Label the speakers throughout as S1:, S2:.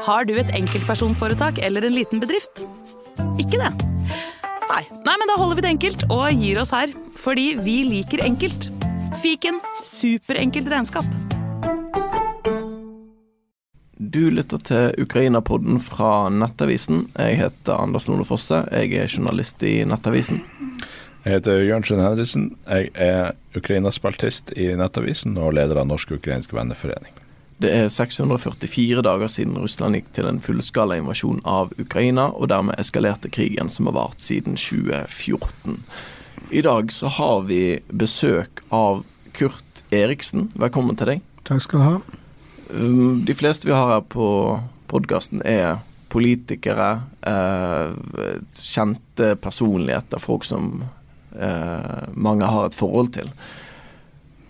S1: Har du et enkeltpersonforetak eller en liten bedrift? Ikke det? Nei. Nei, men da holder vi det enkelt og gir oss her. Fordi vi liker enkelt. Fiken superenkelt regnskap.
S2: Du lytter til Ukraina-podden fra Nettavisen. Jeg heter Anders Lone Fosse. Jeg er journalist i Nettavisen.
S3: Jeg heter Jørnsen Henriksen. Jeg er Ukrainaspaltist i Nettavisen og leder av Norsk-ukrainsk venneforening.
S2: Det er 644 dager siden Russland gikk til en fullskala invasjon av Ukraina, og dermed eskalerte krigen som har vart siden 2014. I dag så har vi besøk av Kurt Eriksen. Velkommen til deg.
S4: Takk skal du ha.
S2: Um, de fleste vi har her på podkasten er politikere, eh, kjente personligheter, folk som eh, mange har et forhold til.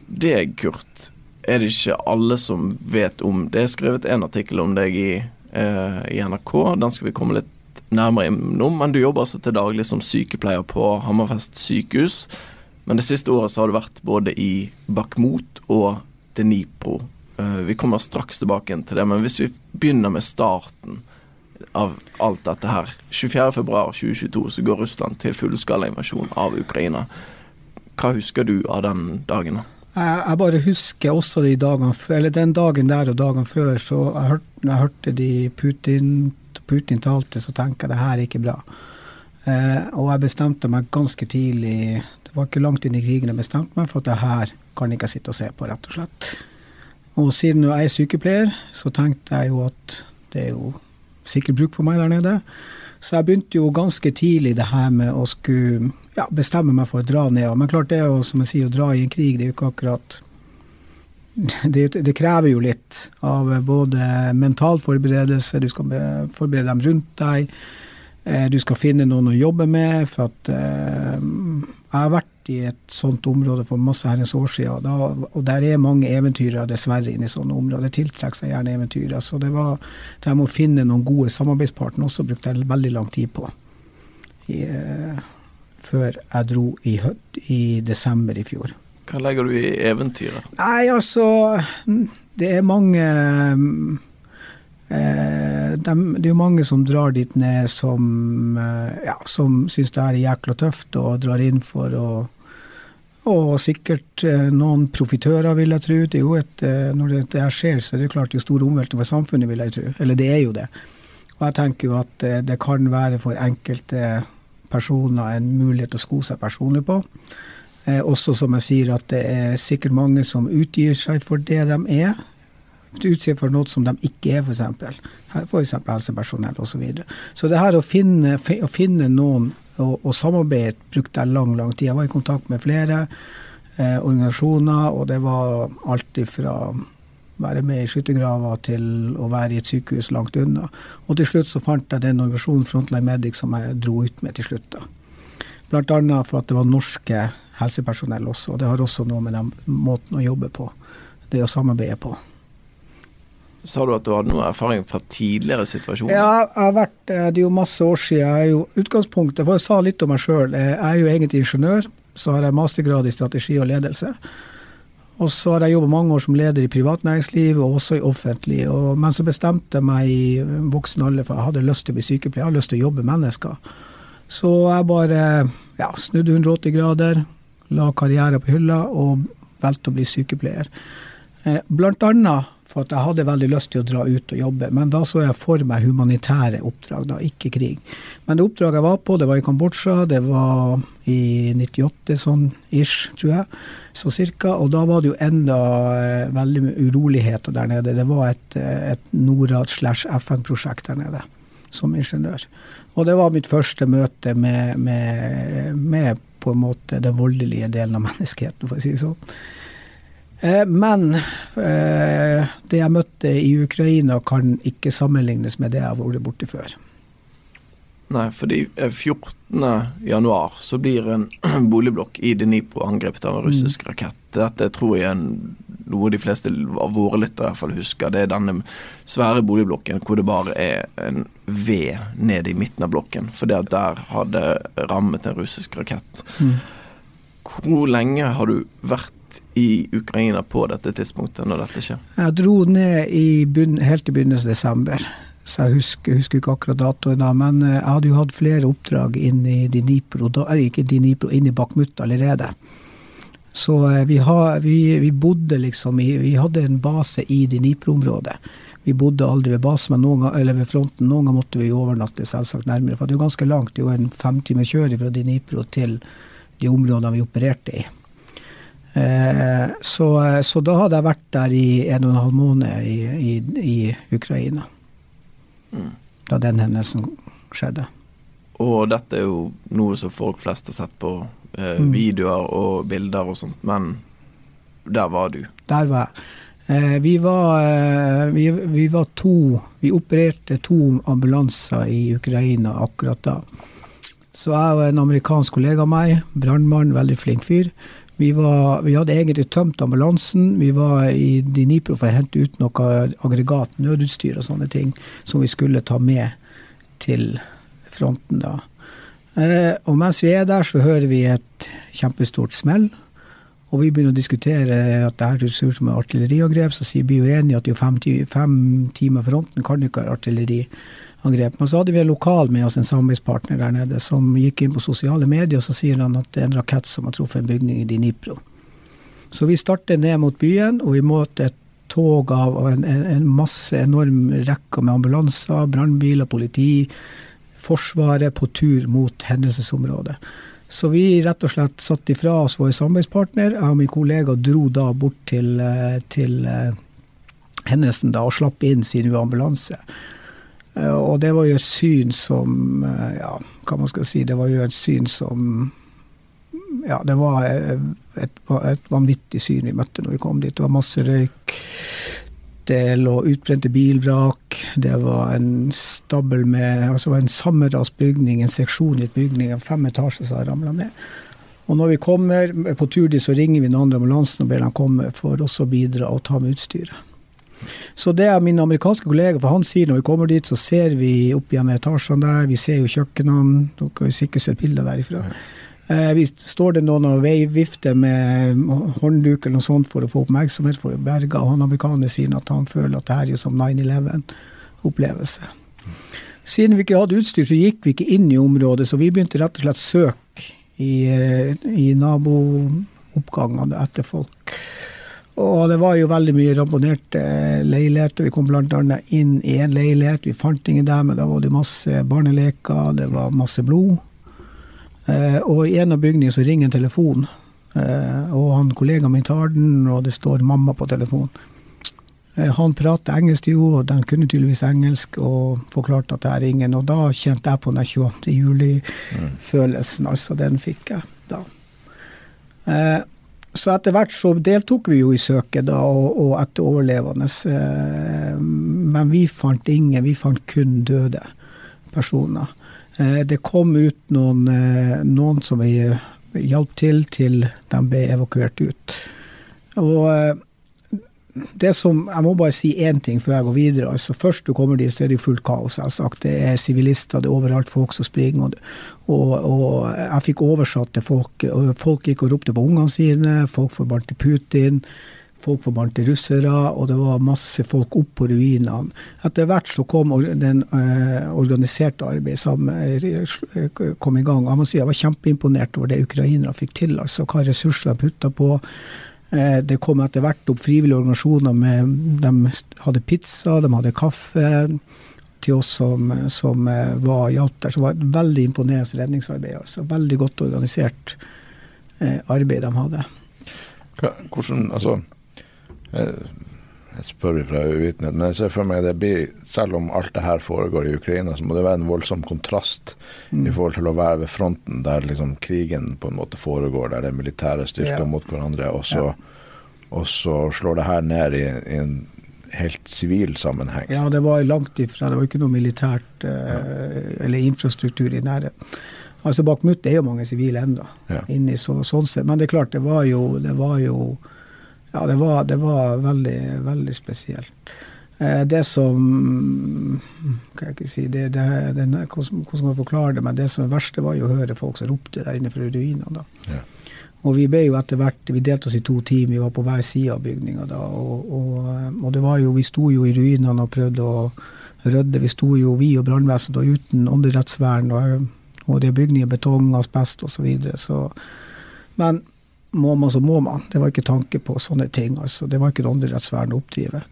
S2: Deg, Kurt, er det ikke alle som vet om. Det er skrevet en artikkel om deg i, eh, i NRK, den skal vi komme litt nærmere innom. Men du jobber altså til daglig som sykepleier på Hammerfest sykehus. Men det siste året så har du vært både i Bakhmut og Dnipro. Eh, vi kommer straks tilbake til det, men hvis vi begynner med starten av alt dette her. 24.2.2022 så går Russland til fullskalainvasjon av Ukraina. Hva husker du av den dagen?
S4: Jeg, bare husker også de dagene eller den dagen der og dagene før, så jeg hørte, når jeg hørte de Putin, Putin talte, så tenkte jeg det her er ikke bra. Eh, og jeg bestemte meg ganske tidlig, det var ikke langt inn i krigen, jeg bestemte meg for at det her kan ikke jeg sitte og se på, rett og slett. Og siden jeg er sykepleier, så tenkte jeg jo at det er jo sikkert bruk for meg der nede. Så jeg begynte jo ganske tidlig det her med å skulle ja, bestemme meg for å dra ned. Men klart det er jo, som jeg sier, å dra i en krig, det er jo ikke akkurat det, det, krever jo litt av både mental forberedelse, du skal forberede dem rundt deg. Eh, du skal finne noen å jobbe med. For at eh, jeg har vært i et sånt område for masse herrens år siden. Da, og der er mange eventyrere dessverre inne i sånne områder. Det tiltrekker seg gjerne eventyrere. Så det var det med å finne noen gode samarbeidspartnere også brukte jeg veldig lang tid på. I, eh, før jeg dro i, i desember i fjor.
S2: Hva legger du i eventyret?
S4: Nei, altså Det er mange eh, de, Det er jo mange som drar dit ned som eh, ja, som syns det er jækla tøft og drar inn for å og sikkert eh, noen profitører, vil jeg tro. Det er jo et, eh, når det her skjer, så er det klart jo store omveltninger for samfunnet, vil jeg tro. Eller det er jo det. Og jeg tenker jo at det kan være for enkelte personer en mulighet å sko seg personlig på. Eh, også som jeg sier at det er sikkert mange som utgir seg for det de er. Utgir for noe som de ikke er, f.eks. F.eks. helsepersonell osv. Så, videre. så det her å finne, å finne noen og, og samarbeid brukte jeg lang, lang tid. Jeg var i kontakt med flere eh, organisasjoner, og det var alt ifra være med i skyttergraver til å være i et sykehus langt unna. Og til slutt så fant jeg den organisasjonen Frontline Medic som jeg dro ut med til slutt. da. Blant annet for at det var norske helsepersonell også. og Det har også noe med den måten å jobbe på, det å samarbeide på.
S2: Sa du at du hadde noe erfaring fra tidligere situasjoner?
S4: Ja, jeg har vært, eh, det er jo masse år siden. Jeg er jo utgangspunktet, for jeg sa litt om meg sjøl, jeg er jo egentlig ingeniør. Så har jeg mastergrad i strategi og ledelse. Og så har jeg jobba mange år som leder i privat næringsliv, og også i offentlig. Og, men så bestemte jeg meg i voksen alder for jeg hadde lyst til å bli sykepleier, jeg hadde lyst til å jobbe med mennesker. Så jeg bare ja, snudde 180 grader, la karriere på hylla og valgte å bli sykepleier. Eh, blant annet for jeg hadde veldig lyst til å dra ut og jobbe. Men da så jeg for meg humanitære oppdrag, da, ikke krig. Men det oppdraget jeg var på, det var i Kambodsja. Det var i 98, sånn ish, tror jeg. Så cirka. Og da var det jo enda eh, veldig uroligheter der nede. Det var et, eh, et Norad slash FN-prosjekt der nede, som ingeniør. Og det var mitt første møte med, med, med på en måte den voldelige delen av menneskeheten, for å si det sånn. Eh, men eh, det jeg møtte i Ukraina kan ikke sammenlignes med det jeg har vært borti før.
S2: Nei, fordi 14.1 eh, så blir en boligblokk i Dnipro angrepet av en russisk mm. rakett. Dette tror jeg er noe de fleste av våre lyttere i hvert fall husker. Det er denne svære boligblokken hvor det bare er en V ned i midten av blokken. For det at der hadde rammet en russisk rakett. Mm. Hvor lenge har du vært i Ukraina på dette tidspunktet, når dette skjer?
S4: Jeg dro ned i bunn, helt i begynnelsen av desember. så jeg husker, husker ikke akkurat datoen da. Men jeg hadde jo hatt flere oppdrag inn i Dinipro, da, ikke Dinipro, inn i Bakhmut allerede. Så vi, har, vi, vi, bodde liksom i Vi hadde en base i Dinipro-området. Vi bodde aldri ved basen, men noen, eller ved fronten. Noen ganger måtte vi overnatte selvsagt nærmere. For det er jo ganske langt. Det er jo en femtime kjør fra Dinipro til de områdene vi opererte i. Eh, så, så, da hadde jeg vært der i en og en halv måned i, i, i Ukraina. Mm. Da den hendelsen skjedde.
S2: Og dette er jo noe som folk flest har sett på eh, mm. videoer og bilder og sånt, men der var du?
S4: Der var jeg. Eh, vi var, eh, vi, vi var to Vi opererte to ambulanser i Ukraina akkurat da. Så jeg og en amerikansk kollega av meg, brannmann, veldig flink fyr, vi, var, vi, hadde egentlig tømt ambulansen. Vi var i Dnipro for å hente ut noe aggregat, nødutstyr og sånne ting, som vi skulle ta med til fronten da. Eh, og mens vi er der, så hører vi et kjempestort smell. Og vi begynner å diskutere at det her ser ut som artilleriangrep. Så sier vi jo enige at det er fem, fem timer fronten kan ikke være artilleriangrep. Men så hadde vi en lokal med oss, en samarbeidspartner der nede, som gikk inn på sosiale medier og så sier han at det er en rakett som har truffet en bygning i Dnipro. Så vi starter ned mot byen, og vi møter et tog av en, en, masse enorm rekke med ambulanser, brannbiler, politi, Forsvaret på tur mot hendelsesområdet. Så vi rett og slett satte ifra oss vår samarbeidspartner. Jeg og min kollega dro da bort til, eh, til eh, hendelsen da og slapp inn siden vi var ambulanse. Eh, og det var jo et syn som Ja, hva man skal si. Det var jo et syn som Ja, det var et, et vanvittig syn vi møtte når vi kom dit. Det var masse røyk. Det lå utbrente bilvrak. Det var en stabel med altså en sammenrasbygning, en seksjon i et bygning, av fem etasjer som hadde ramla ned. Og når vi kommer på tur dit, så ringer vi den andre ambulansen og ber dem komme for også å bidra og ta med utstyret. Så det er min amerikanske kollega, for han sier når vi kommer dit, så ser vi opp gjennom etasjene der, vi ser jo kjøkkenene, dere har jo sikkert sett bilder derifra. Eh, vi står det noen og vifter med håndduk eller noe sånt for å få oppmerksomhet for Berga. Og han amerikaner sier at han føler at det her er som 9-11-opplevelse. Siden vi ikke hadde utstyr, så gikk vi ikke inn i området, så vi begynte rett og slett søk i, eh, i nabooppgangene etter folk. Og det var jo veldig mye ramponerte leiligheter. Vi kom bl.a. inn i en leilighet. Vi fant ingen der, men da var det masse barneleker, det var masse blod. Eh, og i en av bygningene så ringer en telefon. Eh, og han kollegaen min tar den, og det står mamma på telefonen. Eh, han prater engelsk til henne, og den kunne tydeligvis engelsk, og forklarte at det er ingen. Og da kjente jeg på den 22. juli-følelsen. Altså, den fikk jeg da. Så etter hvert så deltok vi jo i søket da, og, og etter overlevende. Men vi fant ingen, vi fant kun døde personer. Eh, det kom ut noen, eh, noen som vi hjalp til til de ble evakuert ut. Og eh, det som, Jeg må bare si én ting før jeg går videre. altså Først du kommer dit, så er det fullt kaos. Jeg har sagt. Det er sivilister, det er overalt folk som springer. Og, og, og jeg fikk oversatt til folk. og Folk gikk og ropte på ungene sine. Folk forbandte Putin folk forbannte russere, og det var masse folk opp på ruinene. Etter hvert så kom den uh, organiserte arbeidet som kom i gang. Jeg må si jeg var kjempeimponert over det ukrainere fikk til. altså Hva ressurser de putta på. Uh, det kom etter hvert opp frivillige organisasjoner med De hadde pizza, de hadde kaffe til oss som, som uh, var hjalp der. Så det var et veldig imponerende redningsarbeid. altså Veldig godt organisert arbeid de hadde.
S3: Hvordan, altså jeg spør fra uvitenhet, men jeg ser for meg det blir, selv om alt det her foregår i Ukraina, så må det være en voldsom kontrast mm. i forhold til å være ved fronten, der liksom krigen på en måte foregår, der det er militære styrker ja. mot hverandre, og så, ja. og så, slår det her ned i, i en helt sivil sammenheng.
S4: Ja, det var langt ifra. Det var ikke noe militært eh, ja. eller infrastruktur i nærheten. Altså Bakhmut er jo mange sivile ennå, ja. så, sånn sett. Men det er klart, det var jo, det var jo ja, det var, det var veldig, veldig spesielt. Eh, det som Kan jeg ikke si det, det, det, Hvordan skal jeg forklare det? Men det som er verste, var jo å høre folk som ropte der inne fra ruinene. Ja. Og vi ble jo etter hvert Vi delte oss i to team, vi var på hver side av bygninga da. Og, og, og, det var jo Vi sto jo i ruinene og prøvde å Rødde. Vi sto jo, vi og brannvesenet, uten åndedrettsvern. Og, og det er bygninger, betong, asbest osv. Så videre, så Men må man, så må man. Det var ikke tanke på sånne ting. altså. Det var ikke et åndedrettsvern å oppdrive.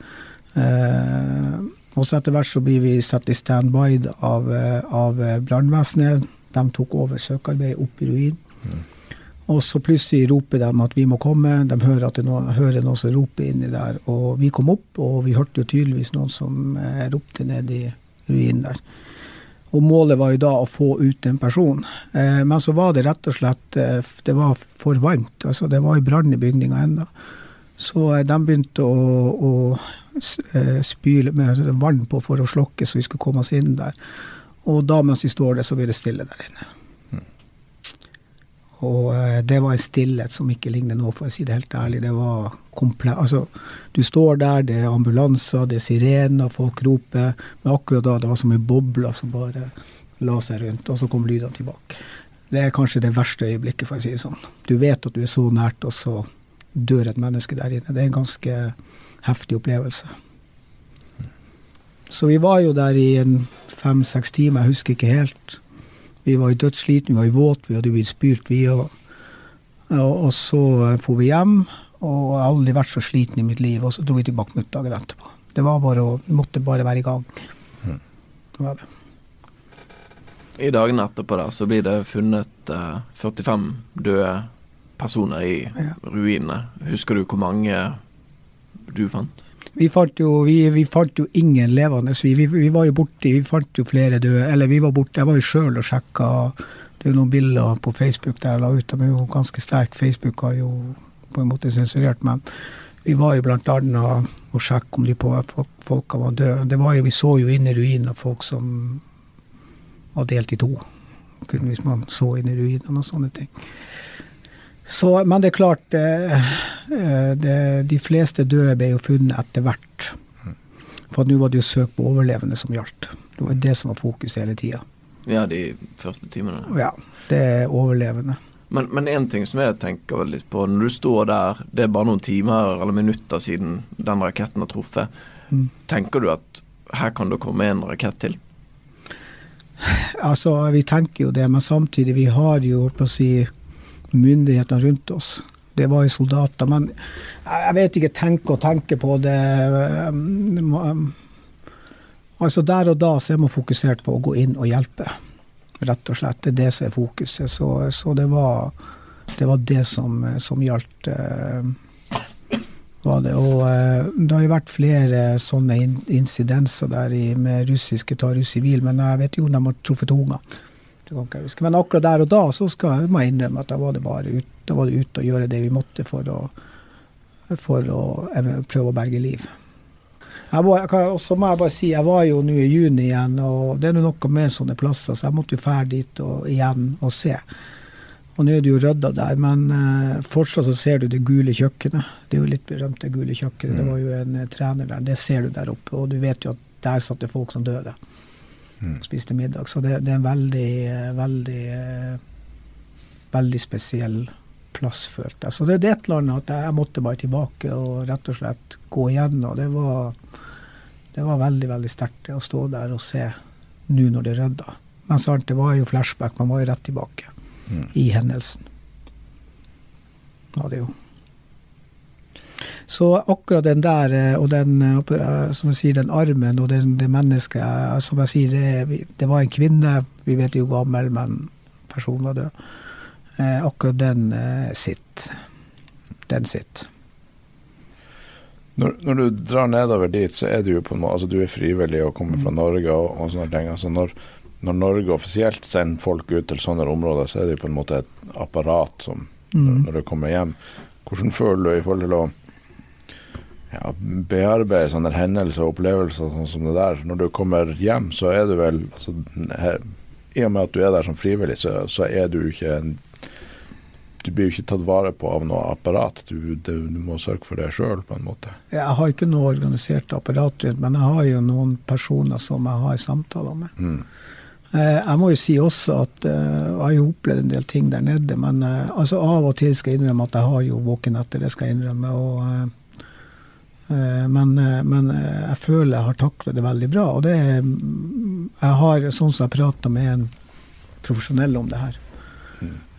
S4: Eh, og så etter hvert så blir vi satt i standby av, av brannvesenet. De tok over søkearbeidet opp i ruin. Mm. Og så plutselig roper de at vi må komme. De hører at det noen, hører noen som roper inni der. Og vi kom opp, og vi hørte jo tydeligvis noen som eh, ropte ned i ruinen der. Og målet var jo da å få ut en person. Eh, men så var det rett og slett eh, Det var for varmt. altså Det var jo brann i bygninga ennå. Så eh, de begynte å, å Eh, spyle med vann på for å slokke, så vi skulle komme oss inn der. Og da mens vi står der, så blir det stille der inne. Og eh, det var en stillhet som ikke ligner nå, for å si det helt ærlig. Det var komplett Altså, du står der, det er ambulanser, det er sirener, folk roper. Men akkurat da, det var som en boble som bare la seg rundt, og så kom lydene tilbake. Det er kanskje det verste øyeblikket, for å si det sånn. Du vet at du er så nært, og så dør et menneske der inne. Det er en ganske heftig opplevelse. Så vi var jo der i fem-seks timer, jeg husker ikke helt. Vi var jo dødssliten, vi var jo våt, vi hadde blitt spylt, vi òg. Og, og, så for vi hjem, og jeg har aldri vært så sliten i mitt liv. Og så dro vi tilbake mot dagen etterpå. Det var bare å, Vi måtte bare være i gang. Mm. Det var det.
S2: I dagene etterpå da, så blir det funnet eh, 45 døde personer i ja. ruinene. Husker du hvor mange du fant?
S4: Vi fant jo, jo ingen levende. Vi, vi, vi, var jo borti Vi fant jo flere døde. Eller vi var borte. Jeg var jo sjøl og sjekka. Det er jo noen bilder på Facebook der jeg la ut. De er jo ganske sterke. Facebook har jo på en måte sensurert. Men vi var jo blant annet og sjekka om de på folk, folka var døde. Det var jo, vi så jo inn i ruinene folk som var delt i to. Hvis man så inn i ruinene og sånne ting. Så, men det er klart, eh, eh, det, de fleste døde ble jo funnet etter hvert. For nå var det jo søk på overlevende som gjaldt. Det var det som var fokus hele tida.
S2: Ja, de første timene.
S4: Ja, det er overlevende.
S2: Men én ting som jeg tenker litt på, når du står der, det er bare noen timer eller minutter siden den raketten har truffet. Mm. Tenker du at her kan det komme en rakett til?
S4: Altså, vi tenker jo det, men samtidig, vi har jo, på å si myndighetene rundt oss. Det var jo soldater. Men jeg vet ikke, tenke og tenke på det Altså Der og da så er man fokusert på å gå inn og hjelpe, rett og slett. Det er det som er fokuset. Så, så det, var, det, var, det som, som gjaldt. Eh, var det. Og eh, det har jo vært flere sånne incidenser der med russiske tar sivil, men jeg vet jo om de har truffet unger. Men akkurat der og da så skal jeg må innrømme at da var det bare ut, da var det ut og gjøre det vi måtte for å, for å prøve å berge liv. Jeg var, og så må jeg bare si, jeg var jo nå i juni igjen, og det er noe med sånne plasser, så jeg måtte jo fære dit og, igjen og se. Og nå er det jo rydda der, men uh, fortsatt så ser du det gule kjøkkenet. Det er jo litt berømt, det gule kjøkkenet. Mm. Det var jo en uh, trener der. Det ser du der oppe, og du vet jo at der satt det folk som døde mm. spiste middag. Så det, det, er en veldig, veldig, veldig spesiell plass, følte jeg. Så det, det er et eller annet at jeg måtte bare tilbake og rett og slett gå igjennom. Det var, det var veldig, veldig sterkt å stå der og se nå når det rydda. Men sant, det var jo flashback, man var jo rett tilbake mm. i hendelsen. Ja, det jo. Så akkurat den der, eh, og den, eh, som jeg sier, den armen og den, det mennesket eh, Som jeg sier, det, det, var en kvinne. Vi vet jo gammel, men personen var død. akkurat den sitt. Den sitt.
S3: Når, når, du drar nedover dit, så er du jo på en måte altså Du er frivillig og kommer fra mm. Norge og, og sånne ting. altså når, når Norge offisielt sender folk ut til sånne områder, så er det jo på en måte et apparat som mm. når, du kommer hjem. Hvordan føler du i forhold til å ja, bearbeide sånne hendelser og opplevelser sånn som det der. Når du kommer hjem, så er du vel altså, her, I og med at du er der som frivillig, så, så er du ikke en du blir jo ikke tatt vare på av noe apparat. Du, du, du må sørge for det sjøl, på en måte.
S4: Jeg har ikke noe organisert apparat rundt, men jeg har jo noen personer som jeg har samtaler med. Mm. Eh, jeg må jo si også at uh, jeg har jo opplevd en del ting der nede, men uh, altså av og til skal jeg innrømme at jeg har jo våken etter, det skal jeg innrømme. og Eh, men, eh, men eh, jeg føler jeg har takla det veldig bra. Og det er Jeg har, sånn som jeg prata med en profesjonell om det her,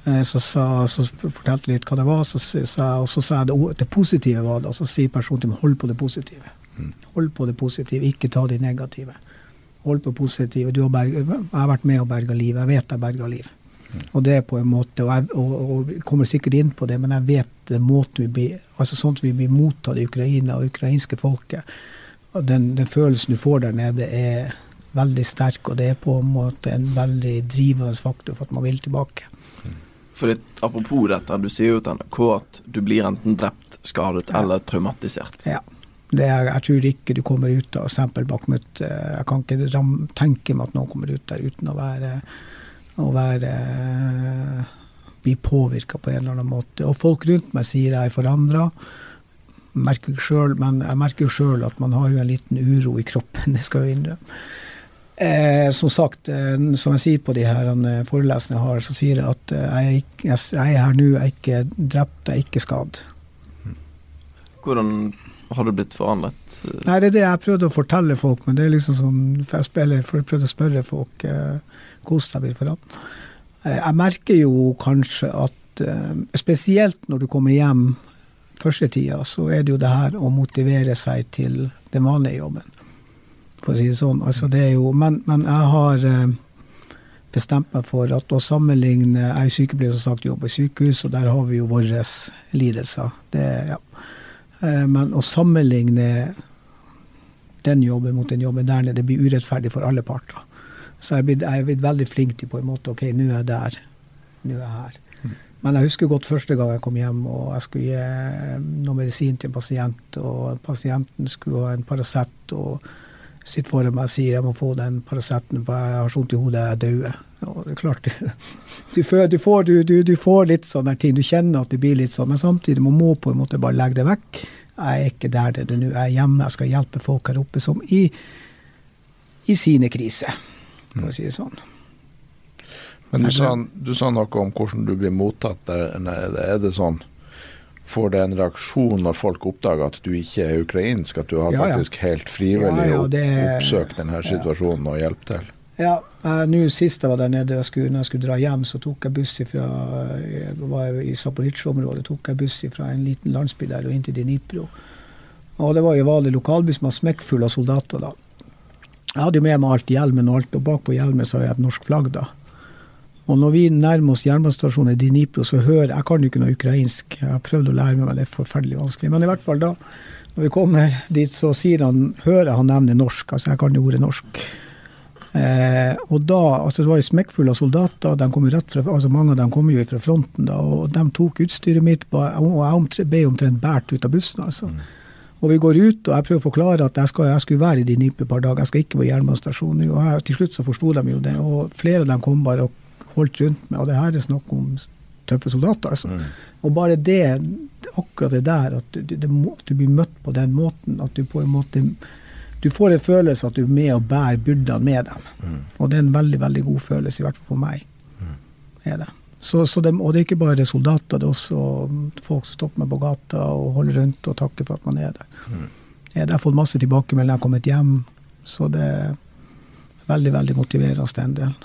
S4: eh, så, sa, så fortalte jeg litt hva det var, så, så, og så sa jeg det, det positive var det, og så sier personen til meg hold på det positive. Hold på det positive, ikke ta det negative. Hold på positive. Du har berg, jeg har vært med og berga liv. Jeg vet jeg berga liv. Og det er på en måte, og jeg og, og kommer sikkert inn på det, men jeg vet måten vi blir altså sånn som vi blir mottatt i Ukraina og ukrainske folket. den, den følelsen du får der nede, er veldig sterk, og det er på en måte en veldig drivende faktor for at man vil tilbake.
S2: For det, apropos dette, du sier jo til NRK at du blir enten drept, skadet eller traumatisert.
S4: Ja. Det er, jeg tror ikke du kommer ut av Bakhmut. eh, Jeg kan ikke tenke meg at noen kommer ut der uten å være, å være eh, bli påvirka på en eller annen måte. Og folk rundt meg sier jeg er forandra. Merker selv, men jeg merker jo sjøl at man har jo en liten uro i kroppen. Det skal jeg innrømme. Eh, som sagt, eh, som jeg sier på de her eh, forelesningene jeg har, så sier jeg at eh, jeg, er jeg, er her nå, jeg er ikke drept, jeg er ikke skadd.
S2: Hvordan har du blitt forandret?
S4: Nei, det er det jeg prøvde å fortelle folk, men det er liksom sånn for jeg spiller, for jeg prøvde å spørre folk eh, hvordan jeg blir forandret. Eh, jeg merker jo kanskje at eh, spesielt når du kommer hjem første tida, så er det jo det her å motivere seg til den vanlige jobben. For å si det sånn. Altså, det er jo, men, men jeg har eh, bestemt meg for at å sammenligne Jeg er sykepleier som sagt jobber i sykehus, og der har vi jo våre lidelser. Det, ja. Men å sammenligne den jobben mot den jobben der nede, det blir urettferdig for alle parter. Så jeg er blitt, jeg er blitt veldig flink til på en måte OK, nå er jeg der. Nå er jeg her. Men jeg husker godt første gang jeg kom hjem og jeg skulle gi noe medisin til en pasient, og pasienten skulle ha en Paracet og sitter foran meg og sier jeg må få den Paraceten, for jeg har vondt i hodet, jeg er død. Og det er klart, du, får, du, du, du får litt sånne ting, du kjenner at det blir litt sånn, men samtidig man må på en måte bare legge det vekk. Jeg er ikke der det er nå, jeg er hjemme, jeg skal hjelpe folk her oppe som i, i sine kriser, for å si det sånn.
S3: Men du sa, du sa noe om hvordan du blir mottatt der. Er det, sånn Får det en reaksjon når folk oppdager at du ikke er ukrainsk? At du har
S4: Ja, ja.
S3: faktisk helt frivillig
S4: Ja, ja, det-
S3: oppsøkt denne situasjonen og hjulpet til?
S4: Ja, eh, nå sist jeg var der nede, jeg skulle, når jeg skulle dra hjem, så tok jeg buss fra jeg var i Zaporizjzja-området, tok jeg buss fra en liten landsby der og inn til Dnipro. Og det var jo vanlig lokalbuss med smekkfull av soldater da. Jeg hadde jo med meg alt, hjelmen og alt, og bakpå hjelmen så har jeg et norsk flagg da. Og når vi nærmer oss jernbanestasjonen i Dnipro, så hører Jeg kan jo ikke noe ukrainsk, jeg har prøvd å lære meg, men det er forferdelig vanskelig. Men i hvert fall da, når vi kommer dit, så sier han, hører han nevne norsk, altså jeg kan jo ordet norsk. Eh, og da, altså Det var jo smekkfulle av soldater. De kom jo rett fra, altså Mange av dem kom jo fra fronten. da, og De tok utstyret mitt, og jeg ble omtrent båret ut av bussen. altså. Og vi går ut, og jeg prøver å forklare at jeg, skal, jeg skulle være i Dnipro et par dager. Jeg skal ikke på jernbanestasjonen. Og jeg, til slutt så forsto de jo det. Og flere av dem kom bare og holdt rundt meg. Og det her er snakk om tøffe soldater, altså. Og bare det, akkurat det der, at du, det, du blir møtt på den måten, at du på en måte du får en følelse at du er med og bærer byrdene med dem. Og det er en veldig veldig god følelse, i hvert fall for meg. Er det. Så, så de, og det er ikke bare soldater, det er også folk som stopper meg på gata og holder rundt og takker for at man er der. Jeg har fått masse tilbakemeldinger når jeg har kommet hjem, så det er veldig, veldig motiverende den delen.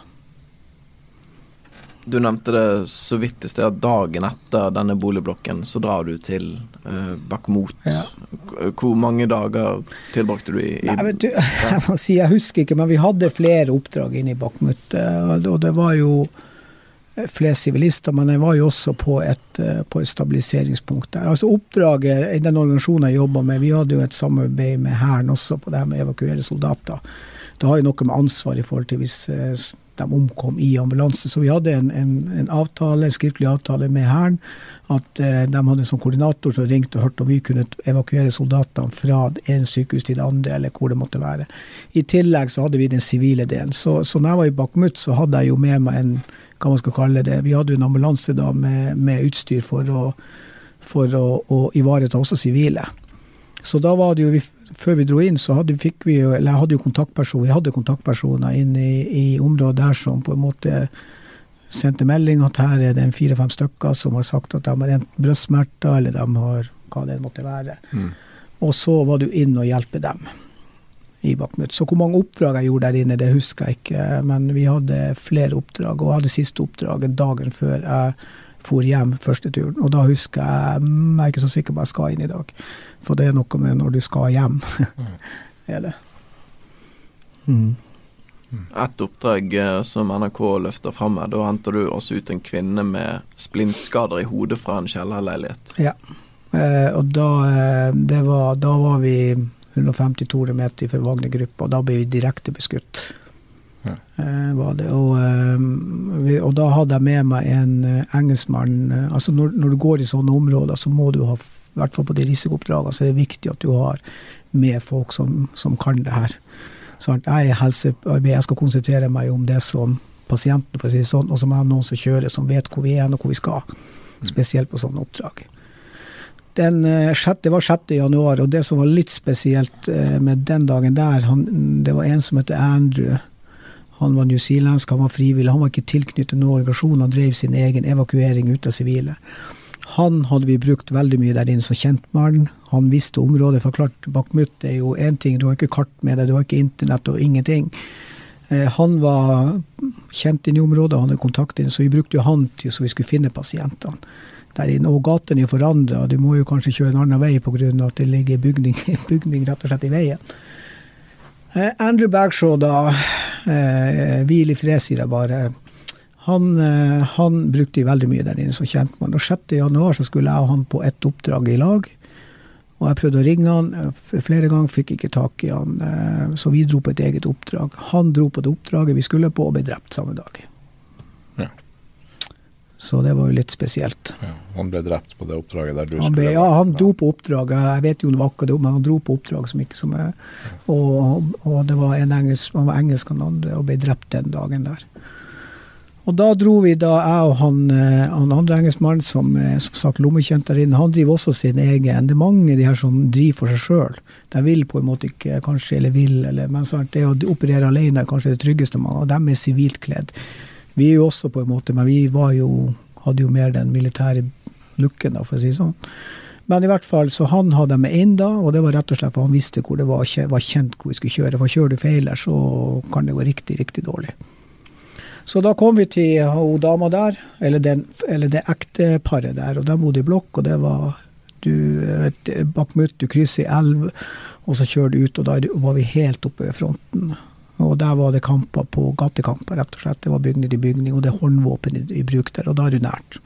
S2: Du nevnte det så vidt i sted at dagen etter denne boligblokken så drar du til eh, Bakhmut.
S4: Ja.
S2: Hvor mange dager tilbrakte du i, i
S4: Nei, vet du, jeg må si, jeg husker ikke, men vi hadde flere oppdrag inne i Bakhmut. eh, Og det var jo flest sivilister, men jeg var jo også på et, eh, på et stabiliseringspunkt der. Altså Oppdraget i den organisasjonen jeg jobba med, vi hadde jo et samarbeid med Hæren også på det her med å evakuere soldater. Det har jo noe med ansvar i forhold til hvis eh, de omkom i ambulanse. Så vi hadde en, en, en avtale, en skriftlig avtale med Hæren. At eh, de hadde en sånn koordinator som ringte og hørte om vi kunne evakuere soldatene fra en sykehus til det andre, eller hvor det måtte være. I tillegg så hadde vi den sivile delen. Så, så når jeg var i Bakhmut, så hadde jeg jo med meg en hva man skal kalle det, Vi hadde jo en ambulanse da med, med utstyr for å, for å, å ivareta også sivile. Så da var det jo, vi, før vi dro inn, så hadde, fikk vi jo, eller jeg hadde jo kontaktpersoner, jeg hadde kontaktpersoner inn i, i området der som på en måte sendte melding at her er det en fire-fem stykker som har sagt at de har enten brystsmerter, eller de har hva det måtte være. Og så var du inn og hjelpe dem i Bakhmut. Så hvor mange oppdrag jeg gjorde der inne, det husker jeg ikke. Men vi hadde flere oppdrag, og jeg hadde siste oppdraget dagen før jeg for hjem første turen. Og da husker jeg mm, Jeg er ikke så sikker på at jeg skal inn i dag. For det er noe med når du skal hjem. er det.
S2: Mm. Et oppdrag eh, som NRK løfter fram her, da henter du også ut en kvinne med splintskader i hodet fra en kjellerleilighet.
S4: Ja, eh, og da, eh, var, da var vi 150-200 meter fra Wagner-gruppa, og da ble vi direkte beskutt. Ja. Eh, var det. Og, eh, og, da hadde jeg med meg en engelskmann. altså når, når, du går i sånne områder, så må du ha, i hvert fall på de risikooppdragene, så er det viktig at du har med folk som, som kan det her. Så jeg er helsearbeider, jeg skal konsentrere meg om det som pasienten, for å si det sånn, og så må jeg ha noen som kjører, som vet hvor vi er og hvor vi skal. Mm. Spesielt på sånne oppdrag. Den, det var 6. januar, og det som var litt spesielt med den dagen der, han, det var en som heter Andrew han var newzealandsk, han var frivillig, han var ikke tilknyttet noen organisasjon. Han drev sin egen evakuering ut av sivile. Han hadde vi brukt veldig mye der inne som kjentmann. Han visste området. For klart, Bakhmut er jo én ting, du har ikke kart med deg, du har ikke internett og ingenting. Eh, han var kjent inne i området, han hadde kontakt inn, så vi brukte jo han til så vi skulle finne pasientene der inne. Og gatene er forandra, du må jo kanskje kjøre en annen vei pga. at det ligger bygning, bygning rett og slett i veien. Eh, Andrew Bagshaw, da, eh, hvil i fred, sier jeg bare. Han, eh, han brukte veldig mye der inne som kjentmann. Og 6.1 så skulle jeg og han på ett oppdrag i lag. Og jeg prøvde å ringe han flere ganger, fikk ikke tak i han. Så vi dro på et eget oppdrag. Han dro på det oppdraget vi skulle på, og ble drept samme dag. Så det var jo litt spesielt. Ja,
S3: han ble drept på det oppdraget der du
S4: han
S3: ble,
S4: skulle Ja, han dro på oppdraget. Jeg vet jo det var akkurat det, men han dro på oppdrag som ikke som er, og, og, det var en engelsk, han var engelsk han andre, og ble drept den dagen der. Og da dro vi, da jeg og han, eh, han andre engelskmannen som som sagt lommekjent der inne, han driver også sin egen. Det er mange de her som driver for seg sjøl. De vil på en måte ikke kanskje, eller vil, eller, men sant, det å operere alene er kanskje det tryggeste man har. Og de er sivilt kledd. Vi er jo også på en måte, men vi var jo, hadde jo mer den militære looken, da, for å si det sånn. Men i hvert fall, så han hadde med inn da, og det var rett og slett for han visste hvor det var, var kjent hvor vi skulle kjøre. For kjører du feil der, så kan det gå riktig, riktig dårlig. Så da kom vi til hun dama der, eller, den, eller det ekteparet der, og de bodde i blokk, og det var du, Bakhmut, du krysser i elv, og så kjører du ut, og da var vi helt oppe ved fronten. Og der var det kamper på gatekamper, rett og slett. Det var bygning i bygning, og det er håndvåpen i, i bruk der, og da er du nært.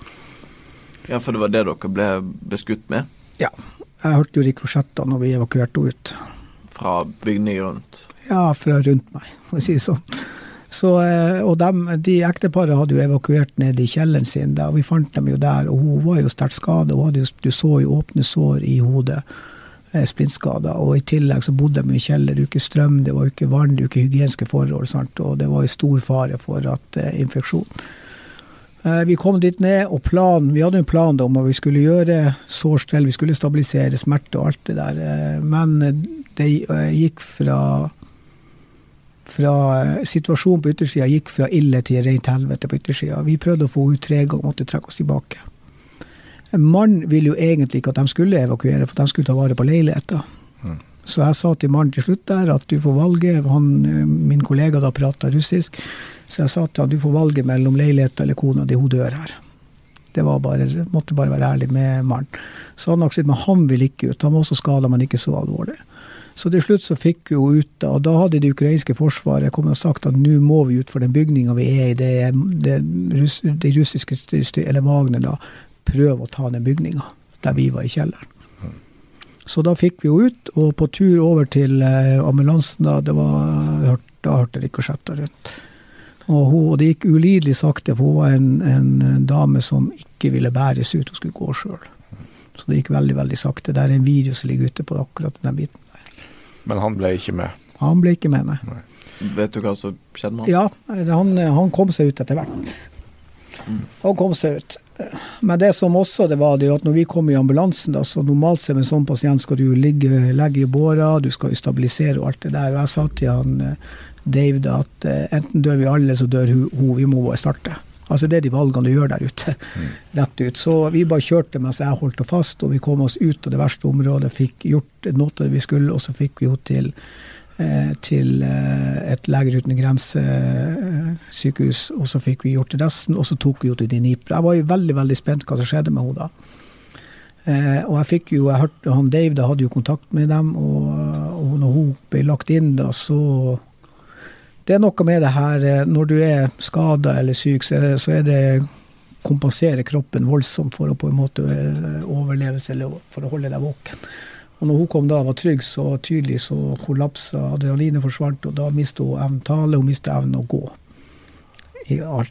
S2: Ja, for det var det dere ble beskutt med?
S4: Ja. Jeg hørte jo rikosjetter når vi evakuerte ut.
S2: Fra bygninger rundt?
S4: Ja, fra rundt meg, for å si det sånn. Så, eh, og dem, de ekteparet hadde jo evakuert ned i kjelleren sin, da, og vi fant dem jo der. Og hun var jo sterkt skada, du så jo åpne sår i hodet. Eh, splintskader. Og i tillegg så bodde de i kjeller. Det var ikke strøm, det var ikke vann, det var ikke hygieniske forhold. Sant? Og det var jo stor fare for at uh, infeksjon. Uh, vi kom dit ned, og planen, vi hadde en plan om at vi skulle gjøre sårstell, vi skulle stabilisere smerte og alt det der. Men det gikk fra fra Situasjonen på yttersida gikk fra ille til rent helvete på yttersida. Vi prøvde å få henne tre ganger, måtte trekke oss tilbake. En mann ville jo egentlig ikke at de skulle evakuere, for de skulle ta vare på leiligheter. Mm. Så jeg sa til mannen til slutt der at du får valge. Han, min kollega da prata russisk, så jeg sa til han du får valge mellom leiligheten eller kona di, hun dør her. Det var bare, måtte bare være ærlig med mannen. Så han aksepterte, men han ville ikke ut. Han var også skada, men ikke så alvorlig. Så til slutt så fikk vi jo ut, og da hadde det ukrainske forsvaret kommet og sagt at nå må vi ut for den bygninga vi er i. Det, det, det russiske eller Wagner da, prøve å ta den bygninga der vi var i kjelleren. Så da fikk vi henne ut, og på tur over til eh, ambulansen da, det var, da hørte rikosjetter rundt. Og, hun, og det gikk ulidelig sakte, for hun var en, en, dame som ikke ville bæres ut, hun skulle gå sjøl. Så det gikk veldig veldig sakte. Det er en video som ligger ute på akkurat den biten.
S3: Men han ble ikke med?
S4: Han ble ikke med, nei.
S2: Vet du hva som skjedde med han?
S4: Ja, han, han kom seg ut etter hvert. Mm. Han kom seg ut. Men det som også det var, det at når vi kom i ambulansen, da, så normalt sett med en sånn pasient skal du ligge, legge i båra, du skal jo stabilisere og alt det der. Og jeg sa til han eh, Dave da, at eh, enten dør vi alle, så dør hun vi må bare starte. Altså Det er de valgene du gjør der ute. Mm. Rett ut. Så vi bare kjørte mens jeg holdt det fast, og vi kom oss ut av det verste området. Fikk gjort noe vi skulle, og så fikk vi jo til eh, til eh, et Leger uten grenser-sykehus, og så fikk vi gjort resten, og så tok vi henne til Dnipro. Jeg var jo veldig veldig spent hva som skjedde med henne da. Eh, og jeg fikk jo, jeg hørte han Dave da hadde jo kontakt med dem, og, og når hun ble lagt inn da, så det er noe med det her eh, Når du er skada eller syk, så er, det, så er det kompensere kroppen voldsomt for å på en måte overleve seg eller for å holde deg våken. Og når hun kom da og var trygg, så tydelig så kollapsa adrenalinet forsvant, og da mistet hun evnen tale, hun mista evnen å gå.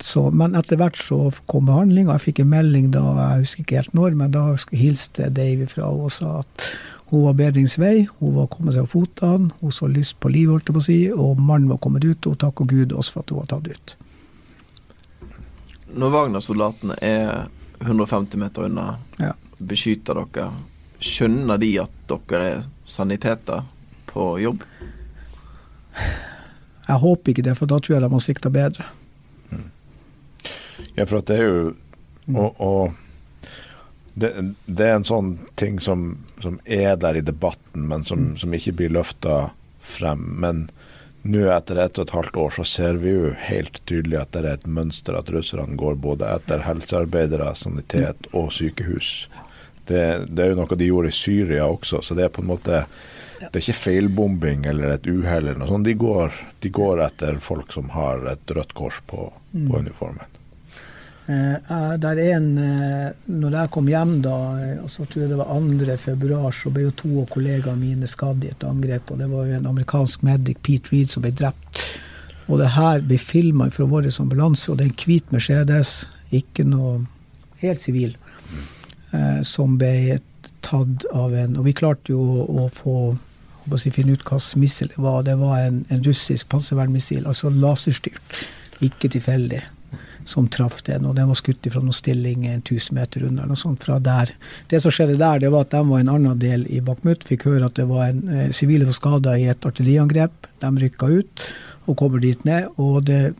S4: Så, men etter hvert så kom behandlinga. jeg fikk en melding da, jeg husker ikke helt når, men da hilste Dave fra og sa at hun var bedringsvei, hun var kommet seg av føttene, hun så lyst på livet, holdt jeg på å si, og mannen var kommet ut, og takk og Gud også for at hun var tatt ut.
S2: Når Wagner-soldatene er 150 meter unna, ja. beskytter dere, skjønner de at dere er saniteter på jobb?
S4: Jeg håper ikke det, for da tror jeg de har sikta bedre. Mm.
S3: Ja, for at det er jo og, og det, det, er en sånn ting som, som, er der i debatten, men som, mm. som ikke blir løfta frem. Men nå etter ett og et halvt år så ser vi jo helt tydelig at det er et mønster at russerne går både etter helsearbeidere, sanitet og sykehus. Det, det, er jo noe de gjorde i Syria også, så det er på en måte det er ikke feilbombing eller et uhell eller noe sånt. De går, de går etter folk som har et rødt kors på, på mm. uniformen.
S4: Eh, der er en, eh, når jeg kom hjem, da, og så tror jeg det var 2. februar, så ble jo to av kollegaene mine skadd i et angrep. og Det var jo en amerikansk medic, Pete Reed, som ble drept. Og det her ble filma fra vår ambulanse, og det er en hvit Mercedes, ikke noe helt sivil, eh, som ble tatt av en Og vi klarte jo å, få å si, finne ut hva missil det var. Det var en, en russisk panservernmissil, altså laserstyrt, ikke tilfeldig som traff den. Og den var skutt fra noen stilling 1000 meter unna. noe sånt fra der. Det som skjedde der, det var at de var en annen del i Bakhmut. Fikk høre at det var en eh, sivile eh, skada i et artilleriangrep. De rykka ut og kommer dit ned. og det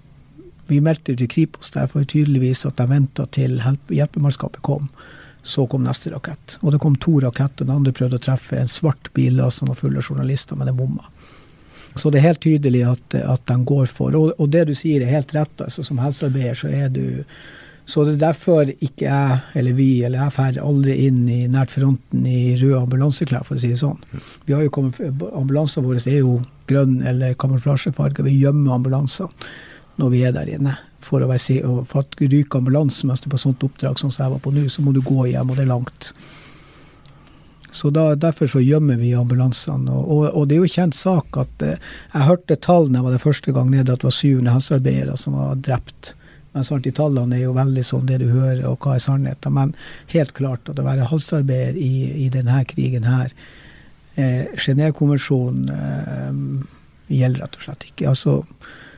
S4: vi meldte til Kripos der for tydeligvis at de venta til hjelpemannskapet kom. Så kom neste rakett. Og det kom to raketter. Den andre prøvde å treffe en svart bil som var full av journalister, men den bomma. Så det er helt tydelig at, at de går for og, og, det du sier er helt rett. altså Som helsearbeider så er du så det er derfor ikke jeg, eller vi, eller jeg drar aldri inn i nært fronten i røde ambulanseklær, for å si det sånn. Vi har jo kommet, Ambulansene våre er jo grønn eller kamuflasjefarga. Vi gjemmer ambulansene når vi er der inne. For, å være, for at ryker ambulansen mens du er på sånt oppdrag som jeg var på nå, så må du gå hjem, og det er langt. Så da, Derfor så gjemmer vi ambulansene. Og, og, og, det er jo kjent sak at eh, Jeg hørte tallene var det første gang nede at det var 700 helsearbeidere som var drept. Men sant, de tallene er jo veldig sånn det du hører, og hva er sannheten. Men helt klart at å være helsearbeider i, i denne krigen her eh, Genévekonvensjonen eh, gjelder rett og slett ikke. Altså,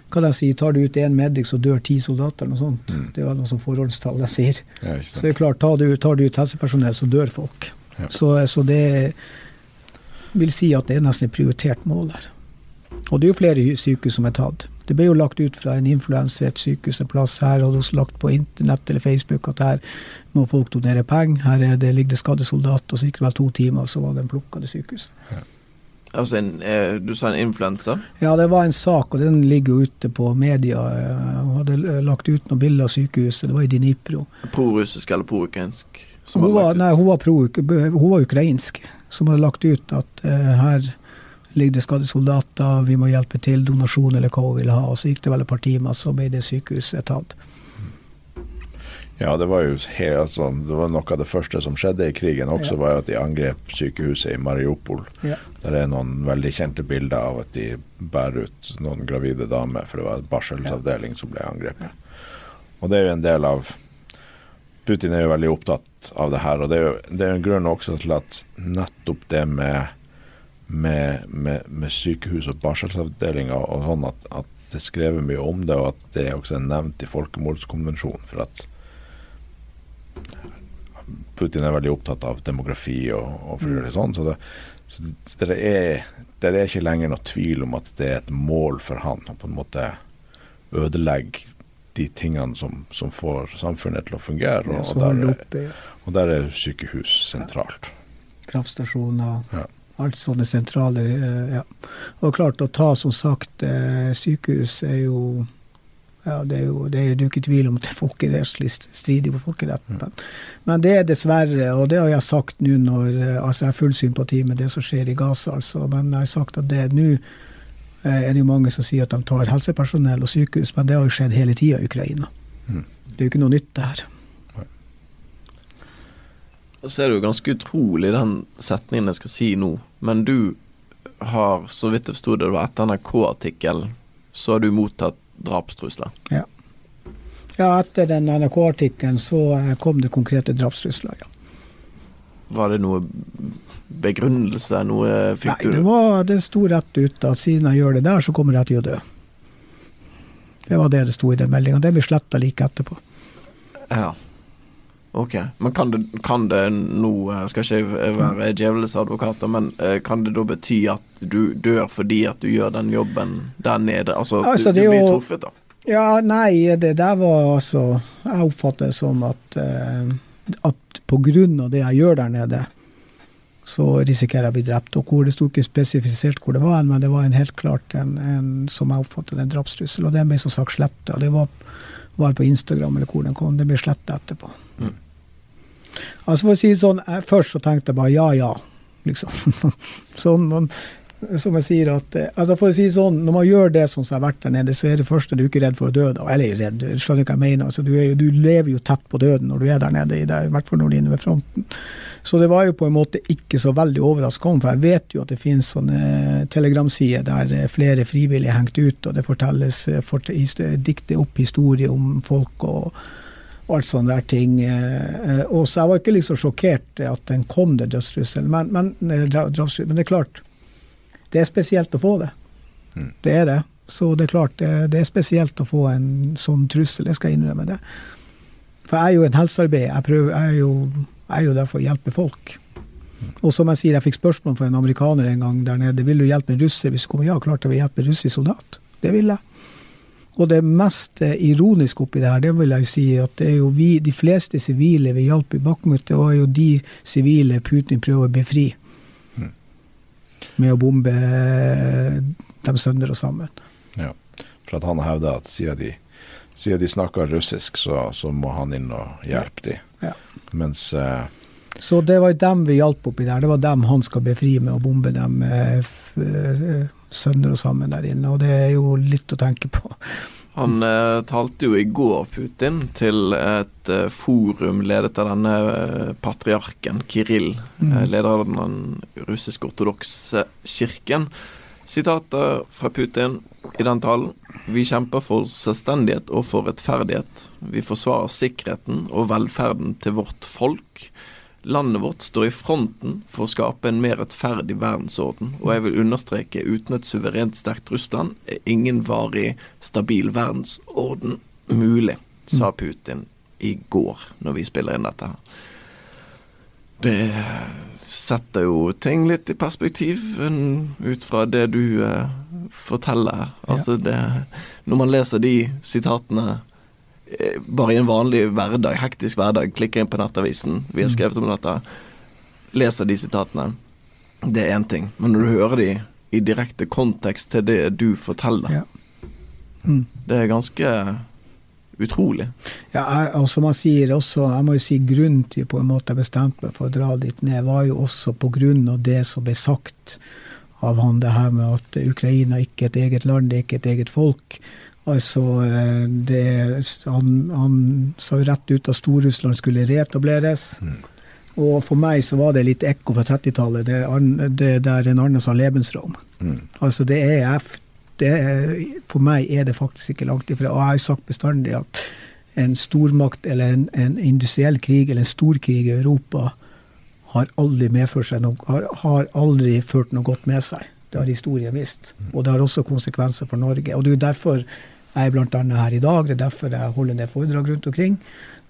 S4: hva de sier, Tar du ut én medic, så dør ti soldater. eller noe sånt. Mm. Det er vel noe som forholdstall de sier. Ja, så det er klart, tar du, tar du ut helsepersonell, så dør folk. Så, så, det vil si at det er nesten et prioritert mål her. Og det er jo flere sykehus som er tatt. Det ble jo lagt ut fra en influenser et sykehus en plass her, og det også lagt på internett eller Facebook at her må folk donere penger. Her er det, ligger det skadde soldater, og så gikk det vel to timer, og så var det en plukka til sykehuset. Ja.
S2: Altså en, eh, Du sa en influenser?
S4: Ja, det var en sak, og den ligger jo ute på media. Hun hadde lagt ut noen bilder av sykehuset, det var i Dnipro.
S2: Prorussisk eller proukrainsk?
S4: Hun var, nei, hun, var pro, hun var ukrainsk, som hadde lagt ut at uh, her ligger det skadde soldater, vi må hjelpe til, donasjon eller hva hun ville ha. Og så gikk det vel et par timer, så ble det sykehuset tatt.
S3: Ja, det var jo helt, altså, det var noe av det første som skjedde i krigen også, ja. var jo at de angrep sykehuset i Mariupol. Ja. Der er noen veldig kjente bilder av at de bærer ut noen gravide damer, for det var en barselsavdeling ja. som ble angrepet. Og det er jo en del av Putin er jo veldig opptatt av det her. Og det er jo det er en grunn også til at nettopp det med, med, med, med sykehus og barselsavdelinger og sånn, at, at, det er skrevet mye om det, og at det også er nevnt i folkemordskonvensjonen. For at Putin er veldig opptatt av demografi og, og for det sånn. Så, det, så det, er, det er ikke lenger noe tvil om at det er et mål for han å på en måte ødelegge de tingene som, som får samfunnet til å fungere. Og, og, der,
S4: ja.
S3: og der er sykehus sentralt.
S4: kraftstasjoner,
S3: Ja.
S4: alt sånne sentrale eh, ja. Og klart, å ta som sagt eh, sykehus er jo ja, det er jo det er jo ikke tvil om at det er folkerettslig stridig på folkeretten. Men, men det er dessverre, og det har jeg sagt nå når eh, altså Jeg har full sympati med det som skjer i Gaza, altså, men jeg har sagt at det nå eh, er det jo mange som sier at de tar helsepersonell og sykehus, men det har jo skjedd hele tida i Ukraina.
S3: Mm.
S4: Det er jo ikke noe nytt, det her.
S2: Så er det jo ganske utrolig den setningen jeg skal si nå, men du har, så vidt jeg forsto det, det var etter NRK-artikkelen, så har du mottatt drapstrusler.
S4: Ja, etter den NRK-artikkelen så eh, kom det konkrete drapstrusler, ja.
S2: Var det noe begrunnelse, noe fikk
S4: Nei, det, var, det sto rett ut at siden jeg gjør det der, så kommer jeg til å dø. Det var det det sto i den meldinga. Det blir sletta like etterpå.
S2: Ja. Ok. Men kan det, kan det nå Skal ikke jeg være djevelens advokat, men eh, kan det da bety at du dør fordi at du gjør den jobben der nede? Altså,
S4: Altså,
S2: du, du blir truffet, da?
S4: Ja, nei, det der var altså Jeg oppfatter det som at, eh, at av det jeg gjør der nede, så risikerer jeg å bli drept. Og hvor det sto ikke spesifisert hvor det var, men det var en helt klart en, en som jeg oppfattet en drapstrussel. Og den ble som sagt sletta. Det var, var på Instagram eller hvor den kom. Det ble sletta etterpå.
S2: Mm.
S4: Altså for å si sånn, jeg, Først så tenkte jeg bare ja, ja. liksom. sånn, men som jeg sier at, eh, altså for å si sånn, Når man gjør det som har vært der nede, så er det første du er ikke redd for å dø. da, Eller redd, du ikke hva jeg mener. altså Du, jo- du lever jo tett på døden når du er der nede, i hvert fall når du er inne ved fronten. Så det var jo på en måte ikke så veldig overraskende, for jeg vet jo at det finnes sånne telegramsider der eh, flere frivillige er hengt ut, og det fortelles eh, fort, dikter opp historier om folk og og alt sånne der ting. eh, eh, Og så jeg var ikke liksom sjokkert at den kom, det dødstrusselen. Men, men, eh, men det er klart, det er spesielt å få det.
S3: Mm.
S4: Det er det. Så det er klart, det, det er spesielt å få en sånn trussel. Jeg skal innrømme det. For jeg er jo en helsearbeider. Jeg, prøver, jeg, er jo, jeg er jo der for å hjelpe folk. Og som jeg sier, jeg fikk spørsmål fra en amerikaner en gang der nede. Vil du hjelpe en russer? Hvis du kommer, ja, klart jeg vil hjelpe en russisk soldat. Det vil jeg. Og det mest eh, ironiske oppi det her, det vil jeg jo si at det er jo vi, de fleste sivile vi hjalp i Bakhmut, det var jo de sivile Putin prøver å befri. Med å bombe eh, dem sønder og sammen.
S3: Ja. For at han hevder at siden de, siden de snakker russisk, så, så må han inn og hjelpe dem.
S4: Ja.
S3: Mens eh,
S4: Så det var dem vi hjalp oppi der. Det var dem han skal befri med å bombe dem eh, eh, sønder og sammen der inne. Og det er jo litt å tenke på.
S2: Han eh, talte jo i går, Putin, til et eh, forum ledet av denne eh, patriarken Kirill,
S4: Mm.
S2: eh, leder av den russisk-ortodokse kirken. Sitater fra Putin i den talen. Vi kjemper for selvstendighet og for rettferdighet. Vi forsvarer sikkerheten og velferden til vårt folk. Landet vårt står i fronten for å skape en mer rettferdig verdensorden, og jeg vil understreke uten et suverent sterkt Russland er ingen varig stabil verdensorden mulig, sa Putin i går når vi spiller inn dette her. Det setter jo ting litt i perspektiv ut fra det du forteller forteller. Altså det Når man leser de sitatene eh, bare i en vanlig hverdag, hektisk hverdag, klikker inn på nettavisen, vi har skrevet om dette, leser de sitatene, det er én ting. Men når du hører de i direkte kontekst til det du forteller,
S4: Ja. Mm.
S2: det er ganske utrolig.
S4: Ja, jeg, og som han sier også, jeg må jo si grunnen til på en måte jeg bestemte meg for å dra dit ned, var jo også på grunn av det som ble sagt av han, det her med at Ukraina ikke er et eget land, det er ikke et eget folk. Altså, eh, det, han, han sa rett ut at Stor-Russland skulle reetableres. Og for meg så var det litt ekko fra 30-tallet, det, det der en annen sa Lebensraum.
S3: mm,
S4: Altså det er, det er For meg er det faktisk ikke langt ifra. Og jeg har jo sagt bestandig at en stormakt eller en, en industriell krig eller en storkrig i Europa har aldri seg noe, har, har aldri ført noe godt med seg. Det har historien vist. Og det har også konsekvenser for Norge. Og det er derfor jeg er annet her i dag. Det er derfor jeg holder ned foredrag rundt omkring.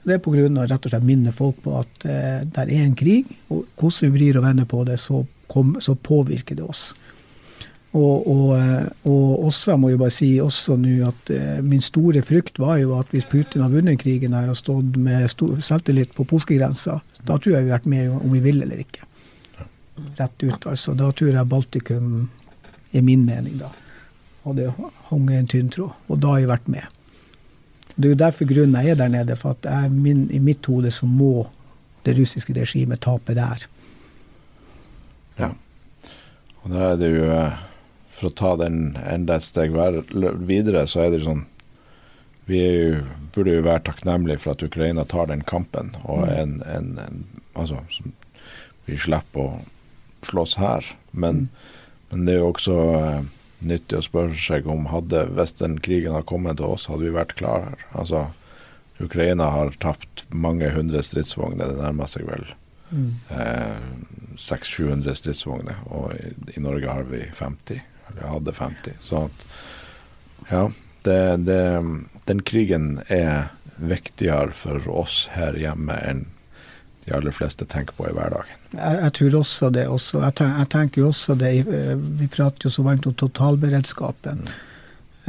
S4: Det er pga. rett og slett minne folk på at eh, det er en krig, og hvordan vi vrir og vender på det, så, kom, så påvirker det oss. Og, og, eh, og, også, må jeg bare si også nå at uh, min store frykt var jo at hvis Putin har vunnet krigen her og stått med stor selvtillit på polskegrensa, da tror jeg vi har vært med om vi vil eller ikke. Rett ut, altså. Da tror jeg Baltikum er min mening, da. Og det hang en tynn tråd. Og da har jeg vært med. Det er jo derfor grunnen jeg er der nede, for at jeg, min, i mitt hode så må det russiske regimet tape der.
S3: Ja. Og da er det jo eh, for å ta den enda et steg videre, så er det jo sånn Vi jo, burde jo være takknemlige for at Ukraina tar den kampen, og mm. en, en, en Altså, vi slipper å slåss her. Men, mm. men det er jo også uh, nyttig å spørre seg om hadde, hvis den krigen hadde kommet til oss, hadde vi vært klare her. Altså, Ukraina har tapt mange hundre stridsvogner. Det nærmer seg vel mm. eh, 600-700 stridsvogner. Og i, i, Norge har vi 50 eller hadde 50. Så at ja, det, det, den krigen er viktigere for oss her hjemme enn de aller fleste tenker på i hverdagen.
S4: Jeg, jeg tror også det. Også. Jeg, tenker, jeg, tenker også det. Vi prater jo så varmt om totalberedskapen.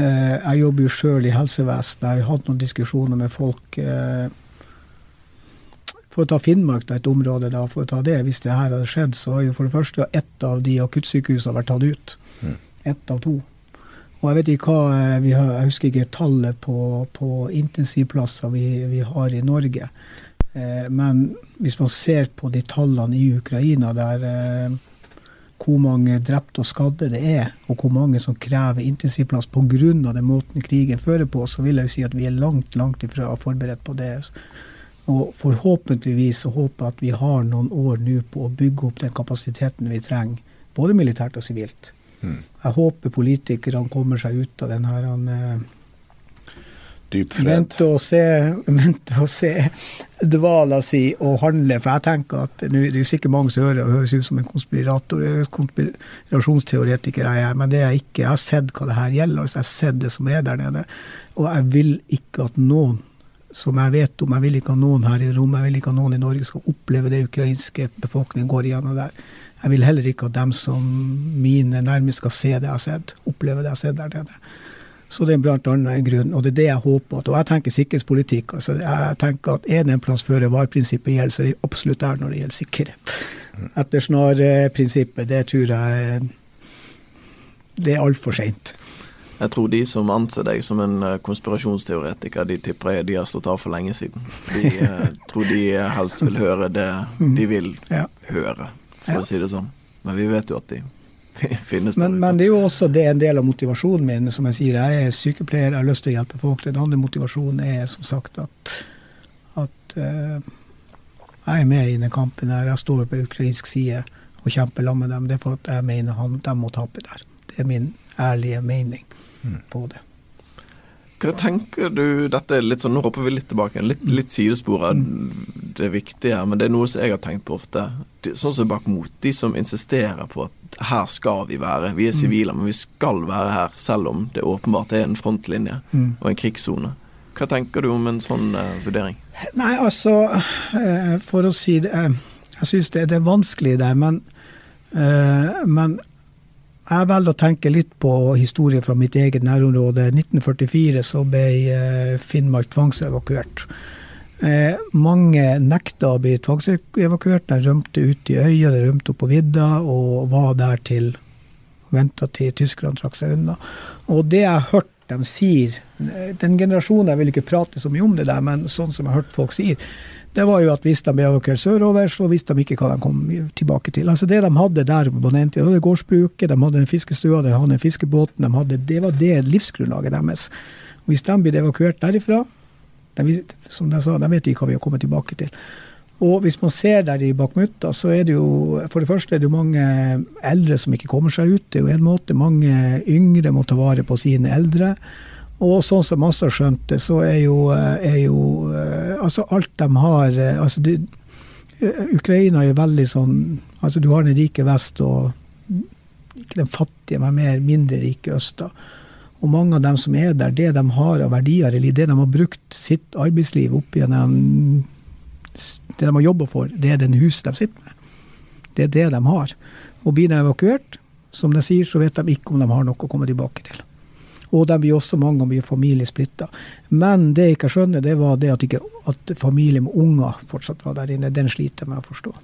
S4: Eh, jeg jobber jo sjøl i helsevesenet. Jeg har hatt noen diskusjoner med folk. Eh, for å ta Finnmark, da, et område, da, for å ta det, hvis det her hadde skjedd, så har jo for det første ett av de akuttsykehusene vært tatt ut. Mm. Ett av to. Og jeg vet ikke hva, eh, har, jeg husker ikke tallet på, på intensivplasser vi, vi, har i Norge. Eh, men hvis man ser på de tallene i Ukraina, der eh, hvor mange drepte og skadde det er, og hvor mange som krever intensivplass pga. den måten krigen fører på, så vil jeg jo si at vi er langt, langt ifra forberedt på det. Og forhåpentligvis så håper jeg at vi har noen år nå på å bygge opp den kapasiteten vi trenger, både militært og sivilt. Mm. Jeg håper politikerne kommer seg ut av den her han, fred. Vente og se, vente og se dvala si og handle. For jeg tenker at det er sikkert mange som hører og høres ut som en konspirator, konspirasjonsteoretiker jeg er, men det er jeg ikke. Jeg har sett hva det her gjelder. Altså jeg har sett det som er der nede. Og jeg vil ikke at noen som jeg vet om, jeg vil ikke at noen her i rommet, jeg vil ikke at noen i Norge skal oppleve det ukrainske befolkningen går igjennom der. Jeg vil heller ikke at dem som mine nærmest skal se det jeg har sett, oppleve det jeg har sett der nede. Så det er blant annet en grunn, og det er det jeg håper. At, og jeg tenker sikkerhetspolitikk. altså Jeg tenker at er det en plass føre var-prinsippet gjelder, så er det absolutt der når det gjelder sikkerhet. Etter snarprinsippet, det tror jeg det er altfor seint.
S2: Jeg tror de som anser deg som en eh, konspirasjonsteoretiker, de tipper jeg de har stått av for lenge siden. De eh, tror de helst vil høre det mm. de vil høre for å si det sånn. Men vi vet jo at de finnes
S4: det. Men, men, det er jo også det en del av motivasjonen min. Som jeg sier, jeg er sykepleier, jeg har lyst til å hjelpe folk. Den andre motivasjonen er som sagt at, at uh, jeg er med i denne kampen. her, Jeg står på ukrainsk side og kjemper sammen med dem. Det er for at jeg mener han, de må tape der. Det er min ærlige mening mm. på det.
S2: Hva tenker du Dette er litt sånn, Nå hopper vi litt tilbake, litt, litt sidespor av det viktige men det er noe som jeg har tenkt på ofte. Sånn som bak mot. De som insisterer på at her skal vi være. Vi er mm. sivile, men vi skal være her, selv om det åpenbart er en frontlinje mm. og en krigssone. Hva tenker du om en sånn uh, vurdering?
S4: Nei, altså uh, For å si det uh, Jeg syns det, det, er vanskelig der, men, men jeg velger å tenke litt på historien fra mitt eget nærområde. 1944 så ble eh, Finnmark tvangsevakuert. Eh, mange nekta å bli tvangsevakuert. De rømte ut i øya, de rømte opp på vidda og var der til venta til tyskerne trakk seg unna. Og det jeg har hørt dem sier eh, Den generasjonen, jeg vil ikke prate så mye om det der, men sånn som jeg har hørt folk sier, det var jo at hvis de evakuert sørover, så visste de ikke hva de kom tilbake til. Altså Det de hadde der på den tida, hadde gårdsbruket, de hadde en fiskestua, de hadde en fiskebåt, de hadde, det var det livsgrunnlaget deres. Hvis de blir evakuert derifra, de, som de sa, de vet ikke hva vi har kommet tilbake til. Og hvis man ser der i Bakhmut, så er det jo for det første er det jo mange eldre som ikke kommer seg ut. Det er jo en måte. Mange yngre må ta vare på sine eldre. Og sånn som også har skjønt det, så er jo, er jo eh, Altså alt de har eh, altså de, eh, Ukraina er jo veldig sånn altså Du har den rike vest og ikke den fattige, men mer mindre rike øst. da. Og mange av dem som er der, det de har av verdier, eller det de har brukt sitt arbeidsliv opp gjennom Det de har jobba for, det er den huset de sitter med. Det er det de har. Og blir de evakuert, som de sier, så vet de ikke om de har noe å komme tilbake til. Og de blir også mange blir familiesplitta. Men det jeg ikke skjønner, det var det at, ikke, at familie med unger fortsatt var der inne. Den sliter jeg med å forstå.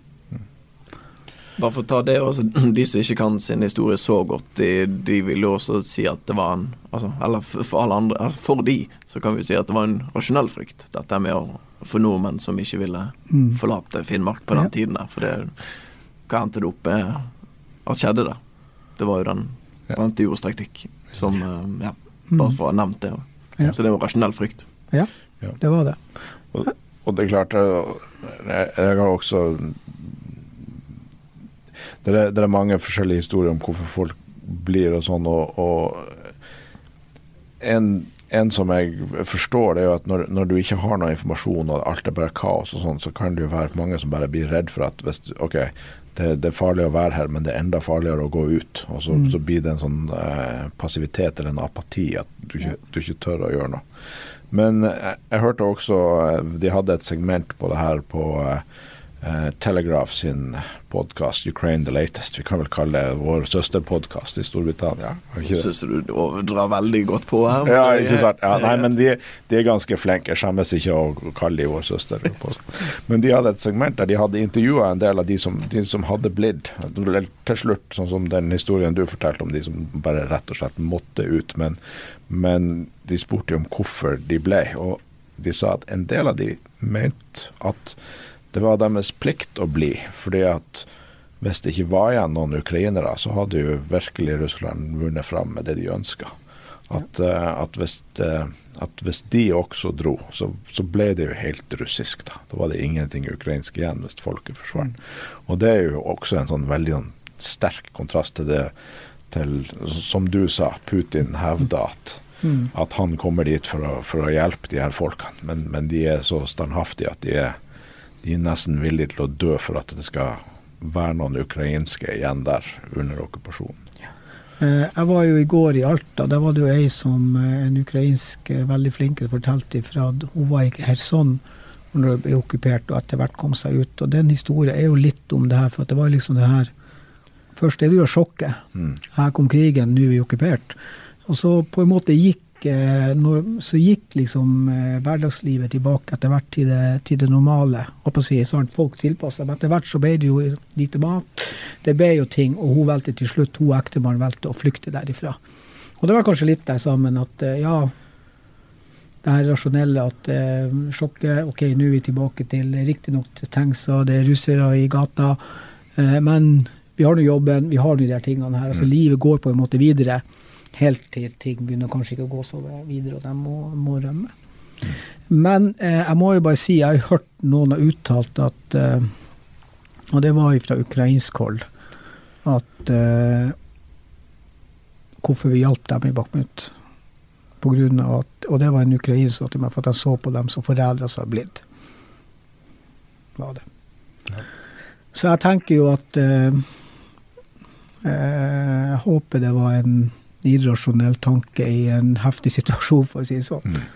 S2: Bare for å ta det også, De som ikke kan sin historie så godt, de, de vil jo også si at det var en altså, Eller for alle andre, altså, for de, så kan vi si at det var en rasjonell frykt. Dette med å for nordmenn som ikke ville mm. forlate Finnmark på den ja. tiden der. For det, hva endte det opp med at skjedde da? Det var jo den brente jords taktikk som eh, Ja, mm. bare for å ha nevnt det. Så det var rasjonell frykt.
S4: Ja, det var det.
S3: Og, og det er klart, jeg, jeg har også det er, det er, mange forskjellige historier om hvorfor folk blir og sånn, og, og en, en, som jeg forstår, det er jo at når, når, du ikke har noe informasjon og alt er bare kaos og sånn, så kan det jo være mange som bare blir redd for at hvis, OK, det, det, er farlig å være her, men det er enda farligere å gå ut. Og så, mm. så blir det en sånn eh, passivitet eller en apati at du ikke, du ikke tør å gjøre noe. Men jeg, eh, jeg hørte også eh, De hadde et segment på det her på eh, eh, Telegraph sin podkast 'Ukraine the Latest'. Vi kan vel kalle det vår søsterpodkast i Storbritannia.
S2: Syns du drar veldig godt på her?
S3: Ja, ikke sant. Ja, nei, men de, de, er ganske flinke. Jeg skjemmes ikke å kalle de vår søster. Men de hadde et segment der de hadde intervjua en del av de som, de som hadde blitt. Til slutt, sånn som den historien du fortalte om de som bare rett og slett måtte ut. Men, men de spurte jo om hvorfor de ble. Og de sa at en del av de mente at det var deres plikt å bli. fordi at hvis det ikke var igjen noen ukrainere, så hadde jo virkelig Russland vunnet fram med det de ønska. At, uh, at, uh, at, hvis, de også dro, så, så, ble det jo helt russisk. Da Da var det ingenting ukrainsk igjen hvis folket forsvant. Mm. Og det er jo også en sånn veldig sånn, sterk kontrast til det til, som du sa, Putin hevder at, mm. at han kommer dit for å, for å hjelpe de her folkene. Men, men de er så standhaftige at de er de er nesten villige til å dø for at det skal være noen ukrainske igjen der under okkupasjonen.
S4: Eh, jeg var jo i går i Alta. Der var det jo ei som eh, en ukrainsk veldig veldig flink fortalte ifra at hun var i Kherson når det ble okkupert og etter hvert kom seg ut. Og den historien er jo litt om det her, for det var liksom det her Først er det jo sjokket. Mm. Her kom krigen, nå er vi okkupert. Og så på en måte gikk Eh, når, så gikk liksom eh, hverdagslivet tilbake etter hvert til det, til det normale. Si, sånn, folk tilpassa seg. Men etter hvert så ble det jo lite mat. Det ble jo ting, og hun valgte til slutt, hun ektemannen valgte å flykte derifra. Og det var kanskje litt der sammen at eh, ja, det her rasjonelle at eh, sjokket Ok, nå er vi tilbake til riktignok tankser, det er russere i gata, eh, men vi har nå jobben, vi har nå de her tingene her. altså mm. Livet går på en måte videre helt til ting begynner kanskje ikke å gå så videre, og de må, må rømme. Mm. Men eh, jeg må jo bare si, jeg har hørt noen har uttalt at eh, Og det var fra ukrainsk hold. At eh, hvorfor vi hjalp dem i Bakhmut. På grunn av at, og det var en ukrainer som sa til meg, for at jeg så på dem som foreldre som har blitt. Var det. Ja. Så jeg tenker jo at eh, eh Jeg håper det var en irrasjonell tanke i en heftig situasjon, for å si det sånn. Mm.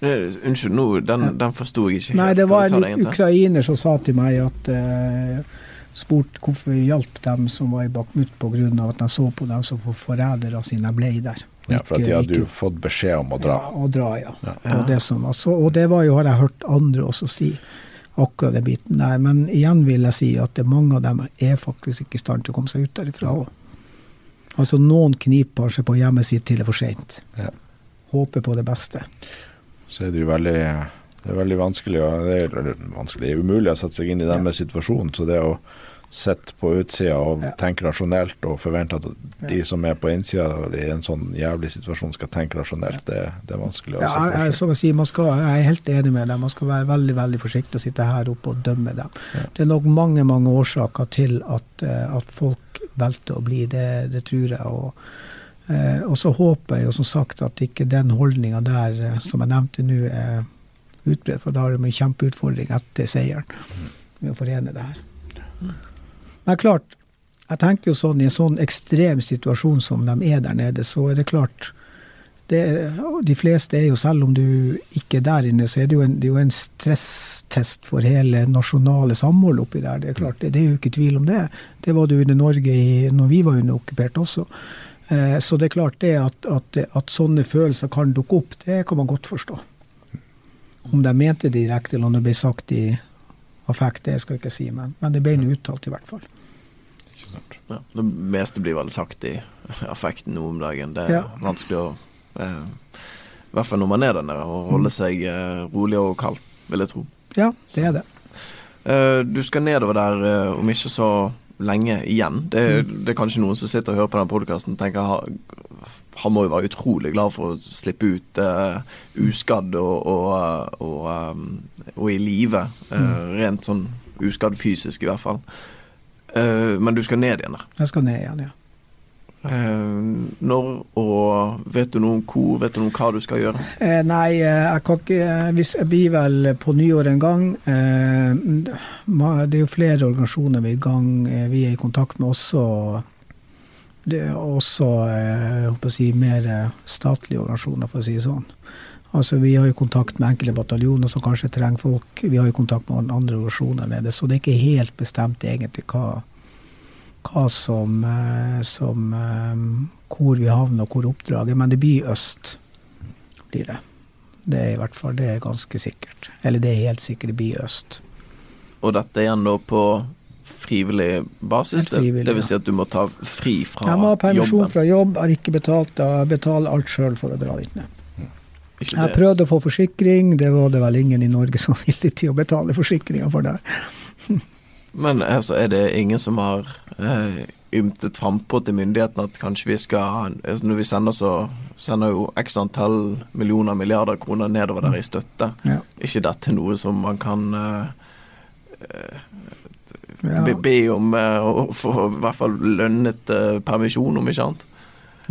S2: Unnskyld, nå, den, den forsto jeg ikke.
S4: Nei, det var en ukrainer som sa til meg at uh, spurte hvorfor vi hjalp dem som var i Bakhmut pga. at de så på dem som forrædere siden de ble der.
S3: Ja, for at de hadde jo fått beskjed om å dra.
S4: Ja, å dra, ja. ja. Og, det som, altså, og det var jo, har jeg hørt andre også si, akkurat den biten der. Men igjen vil jeg si at mange av dem er faktisk ikke i stand til å komme seg ut derifra òg. Altså noen kniper seg på hjemmet sitt til det er for seint. Ja. Håper på det beste.
S3: Så er det jo veldig, det er veldig vanskelig, det er, vanskelig, det er umulig å sette seg inn i deres ja. situasjon. Så det å sitte på utsida og ja. tenker rasjonelt og forventer at de som er på innsida i en sånn jævlig situasjon skal tenke rasjonelt, det, det er vanskelig å
S4: ja, jeg, som jeg, sier, man skal, jeg er helt enig med dem. Man skal være veldig veldig forsiktig og sitte her oppe og dømme dem. Ja. Det er nok mange mange årsaker til at, eh, at folk velter å bli. Det, det tror jeg. og eh, og så håper jeg jo som sagt at ikke den holdninga der eh, som jeg nevnte nå, er utbredt. For da har de en kjempeutfordring etter seieren mm. med å forene det her. Mm. Men klart, jeg tenker jo sånn i en sånn ekstrem situasjon som de er der nede, så er det klart det, de fleste er jo, selv om du ikke er der inne, så er det jo en, det jo en stresstest for hele nasjonale samhold oppi der. Det er klart, det, det, er jo ikke tvil om det. Det var det under Norge i, når vi var under okkupert også. Eh, så det er klart det at, at, at, sånne følelser kan dukke opp, det kan man godt forstå. Om de mente det direkte, eller om det ble sagt i affekt, det skal jeg ikke si, men, men det ble nå uttalt i hvert fall.
S2: Ja, det meste blir vel sagt i affekten nå om dagen. Det er ja. vanskelig å Eh, I hvert fall når man er der nede, og holde seg eh, rolig og kald, vil jeg tro.
S4: Ja, det er det.
S2: Eh, du skal nedover der om ikke så lenge igjen. Det, mm. det er kanskje noen som sitter og hører på den podkasten og tenker han må jo være utrolig glad for å slippe ut uh, uskadd og, og, og, um, og i live. Uh, rent sånn uskadd fysisk, i hvert fall. Uh, men du skal ned igjen der?
S4: Jeg skal ned igjen, ja.
S2: Eh, når og vet du noe om hvor, vet du noe om hva du skal gjøre?
S4: Eh, nei, eh, jeg kan ikke hvis Jeg blir vel på nyår en gang. Eh, det er jo flere organisasjoner vi er i gang. Eh, vi er i kontakt med også det er også eh, si, mer statlige organisasjoner, for å si det sånn. Altså, Vi har jo kontakt med enkelte bataljoner som kanskje trenger folk. Vi har jo kontakt med andre organisasjoner nede, så det er ikke helt bestemt egentlig hva hva som, eh, som eh, Hvor vi havner og hvor oppdraget Men det blir øst, blir det. Det er i hvert fall det er ganske sikkert. Eller det er helt sikkert det blir øst.
S2: Og dette igjen da på frivillig basis? Frivillig, det, vil si at du må ta fri fra jobben?
S4: Jeg må ha permisjon fra jobb, har ikke betalt, betaler alt sjøl for å dra dit ned. Jeg prøvde å få forsikring, det var det vel ingen i Norge som var villig til å betale forsikringa for det.
S2: Men altså, er det ingen som har eh, ymtet frampå til myndighetene at kanskje vi skal altså, Når vi sender, så sender jo x antall millioner, milliarder kroner nedover der i støtte. Ja. ikke dette noe som man kan eh, ja. be, be, om eh, å få i hvert fall lønnet eh, permisjon, om ikke annet?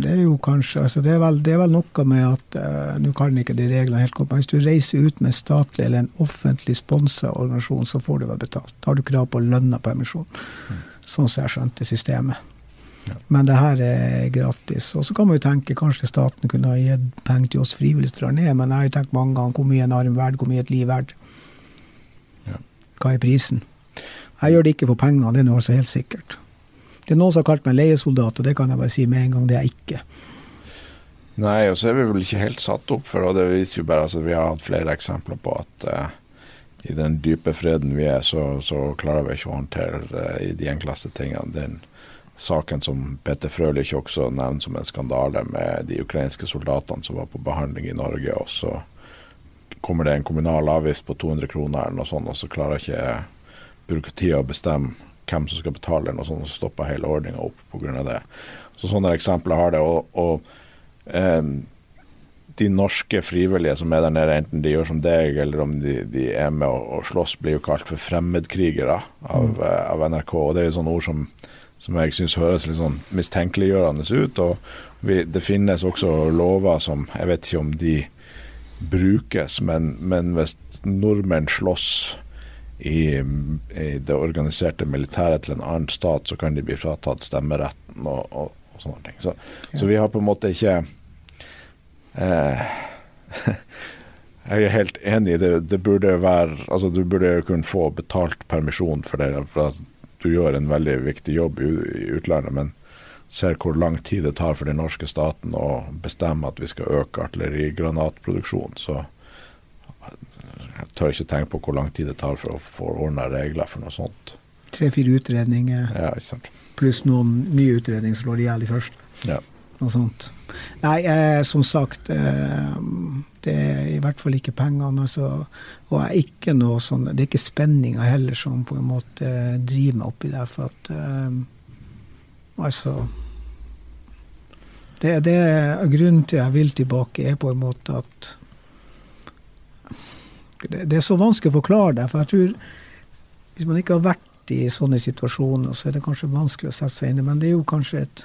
S4: Det er jo kanskje altså det, er vel, det er vel noe med at uh, Nå kan ikke de reglene helt komme, hvis du reiser ut med statlig eller en offentlig sponsa organisasjon, så får du vel betalt. Da har du krav på lønna permisjon. Mm. Sånn som jeg skjønte systemet. Ja. Men det her er gratis. Og så kan man jo tenke kanskje staten kunne ha gitt penger til oss frivillige som drar ned, men jeg har jo tenkt mange ganger hvor mye en arm verd, hvor mye et liv verd. Ja. Hva er prisen? Jeg gjør det ikke for pengene, det er noe så helt sikkert. Det er noen som har kalt meg leiesoldat, og det kan jeg bare si med en gang, det er jeg ikke.
S3: Nei, og så er vi vel ikke helt satt opp for, og det viser jo bare altså Vi har hatt flere eksempler på at uh, i den dype freden vi er, så, så klarer vi ikke å håndtere uh, i de enkleste tingene. Den saken som Peter Frølich også nevner som en skandale med de ukrainske soldatene som var på behandling i Norge, og så kommer det en kommunal avgift på 200 kroner eller noe sånt, og så klarer ikke byråkratiet å bestemme hvem som skal betale, og sånn, så stopper hele ordninga opp pga. det. Så Sånne eksempler har det. og, og eh, de norske frivillige som er der nede, enten de gjør som deg eller om de, de er med og, og slåss, blir jo kalt for fremmedkrigere av, mm. uh, av NRK. og Det er jo sånne ord som, som jeg syns høres litt sånn mistenkeliggjørende ut. og vi, Det finnes også lover som Jeg vet ikke om de brukes, men, men hvis nordmenn slåss i, i, det organiserte militæret til en annen stat, så kan de bli fratatt stemmeretten og, og, og sånne ting. Så, ja. så, vi har på en måte ikke eh, Jeg er helt enig. Det, det burde være Altså, du burde kunne få betalt permisjon for det, for at du gjør en veldig viktig jobb i, i utlandet. men ser hvor lang tid det tar for den norske staten å bestemme at vi skal øke artillerigranatproduksjonen, så tør ikke tenke på hvor lang tid det tar for å få ordna regler for noe sånt.
S4: Tre-fire utredninger
S3: ja,
S4: pluss noen nye utredninger som slår i hjel de første.
S3: Ja.
S4: Noe sånt. Nei, eh, som sagt, eh, det er i hvert fall ikke pengene. Altså, og er ikke noe sånn, det er ikke spenninga heller som på en måte driver meg oppi der. For at eh, Altså det, det er Grunnen til jeg vil tilbake, er på en måte at det, det, er så vanskelig å forklare det. For jeg tror hvis man ikke har vært i sånne situasjoner, så er det kanskje vanskelig å sette seg inn i. Men det er jo kanskje et,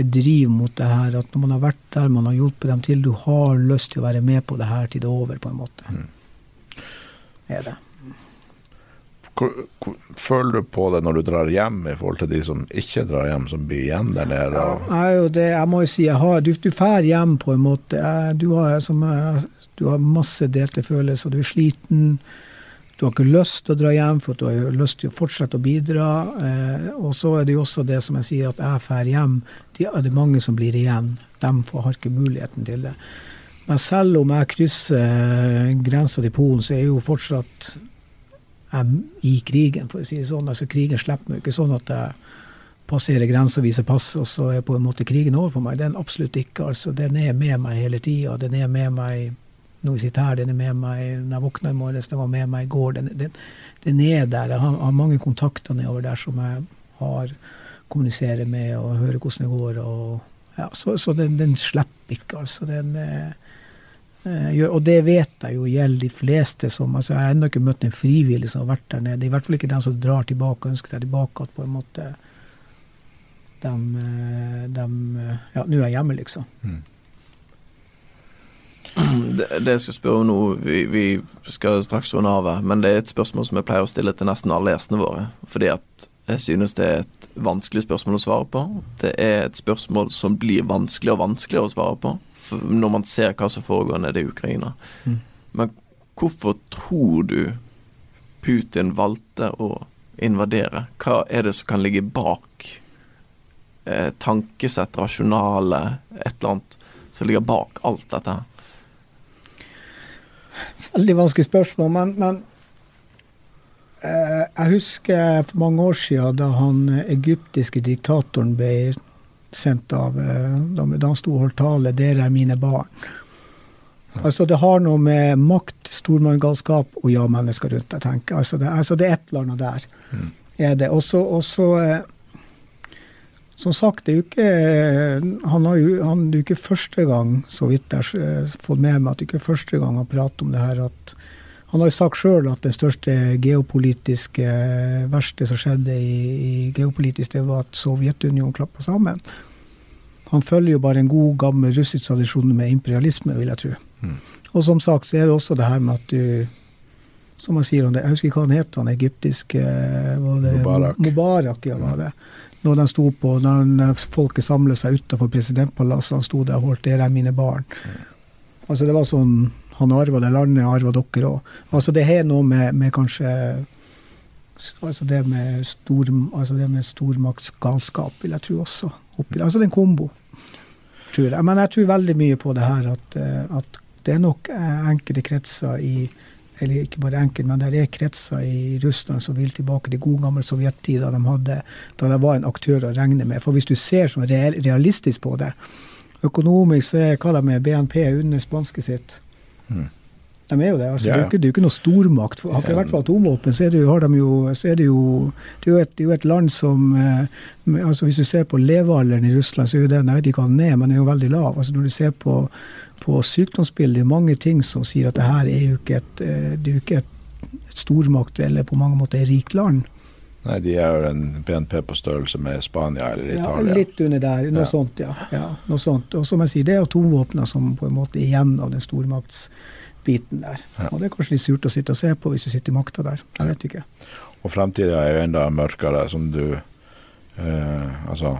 S4: et driv mot det her at når man har vært der, man har hjulpet dem til, du har lyst til å være med på det her til det er over, på en måte. Mm. Er det.
S3: Føler du på det når du drar hjem, i forhold til de som ikke drar hjem, som blir igjen der nede?
S4: Ja, jeg, det, jeg må jo si, jeg har, du, du fær hjem på en måte. Jeg, du, har, som, du har masse delte følelser. Du er sliten. Du har ikke lyst til å dra hjem, for du har lyst til å fortsette å bidra. Eh, og så er det jo også det som jeg sier, at jeg drar hjem. De, er det mange som blir igjen. De har ikke muligheten til det. Men selv om jeg krysser grensa til Polen, så er jeg jo fortsatt i krigen, for å si det sånn. Altså Krigen slipper meg ikke sånn at jeg passerer grensa, viser pass, og så er på en måte krigen over for meg. Den absolutt ikke. altså Den er med meg hele tida. Den er med meg vi sitter her, den er med meg når jeg våkner i morges, den var med meg i går. Den, den, den er der. Jeg har, har, mange kontakter nedover der som jeg har kommuniserer med og hører hvordan det går. og ja, Så, så den, den, slipper ikke, altså. Den, eh, Eh, og det vet jeg jo gjelder de fleste som altså Jeg har ennå ikke møtt en frivillig som har vært der nede. I hvert fall ikke den som drar tilbake og ønsker deg tilbake at på en måte de, eh, de Ja, nå er jeg hjemme, liksom. Mm.
S2: Det, det, jeg skal spørre om nå, vi, vi skal straks runde av, men det er et spørsmål som jeg pleier å stille til nesten alle gjestene våre. Fordi at jeg synes det er et vanskelig spørsmål å svare på. Det er et spørsmål som blir vanskeligere og vanskeligere å svare på når man ser hva som foregår nede i Ukraina. Mm. Men hvorfor tror du Putin valgte å invadere? Hva er det som kan ligge bak eh, tankesett, rasjonale, et eller annet som ligger bak alt dette?
S4: Veldig vanskelig spørsmål, men, men eh, jeg husker for mange år siden da han egyptiske diktatoren ble sendt av eh, da, han sto og holdt tale 'Dere er mine barn'. Altså Det har noe med makt, stormannsgalskap og ja-mennesker rundt. jeg tenker. Altså det, altså det, er et eller annet der. Mm. er det. Også, også eh, Som sagt, det er jo ikke han, har jo, han, det er jo ikke første gang, så vidt jeg har fått med meg, at det er ikke første gang han prater om det her at han har jo sagt sjøl at det største geopolitiske verste som skjedde i, i geopolitisk, det var at Sovjetunionen klappa sammen. Han følger jo bare en god, gammel russisk tradisjon med imperialisme, vil jeg tro. Mm. Og som sagt så er det også det her med at du som han sier, om det. jeg husker ikke hva han het, han egyptiske
S3: Mubarak.
S4: Mubarak ja, var det. Når de sto på, når folket samlet seg utenfor presidentpalasset, han sto der og holdt 'Dere er mine barn'. Altså Det var sånn han arva det landet, arva dere òg. Altså det har noe med, med kanskje altså det med, stor, altså det med stormaktsgalskap, vil jeg tro også. Oppi, altså det er en kombo, tror jeg. Men jeg tror veldig mye på det her at, eh, at det er nok eh, enkelte kretser i eller ikke bare enkelt, men det er kretser i Russland som vil tilbake til god gammel sovjettid, da de, hadde, da de var en aktør å regne med. For hvis du ser sånn realistisk på det, økonomisk så er hva de er BNP under spanske sitt. Mm. De er jo det. altså ja, ja. Det, er jo ikke, noe stormakt. Har ikke i hvert fall atomvåpen, så er det jo, har de jo, er det jo det er jo et, det er jo et land som eh, altså Hvis du ser på levealderen i Russland, så er jo den jeg vet ikke hva den er, men den er jo veldig lav. altså Når du ser på, på sykdomsbildet, det er mange ting som sier at det her er jo ikke et, eh, det er jo ikke et, et stormakt eller på mange måter et rikt land.
S3: Nei, de er jo en BNP på størrelse med Spania eller Italia.
S4: Ja, litt under der. Noe ja. sånt, ja. ja. noe sånt. Og som jeg sier, det er atomvåpnene som på en måte er igjen av den stormaktsbiten der. Ja. Og det er kanskje litt surt å sitte og se på hvis du sitter i makta der. Jeg vet ikke.
S3: Og fremtida er jo enda mørkere, som du eh, Altså,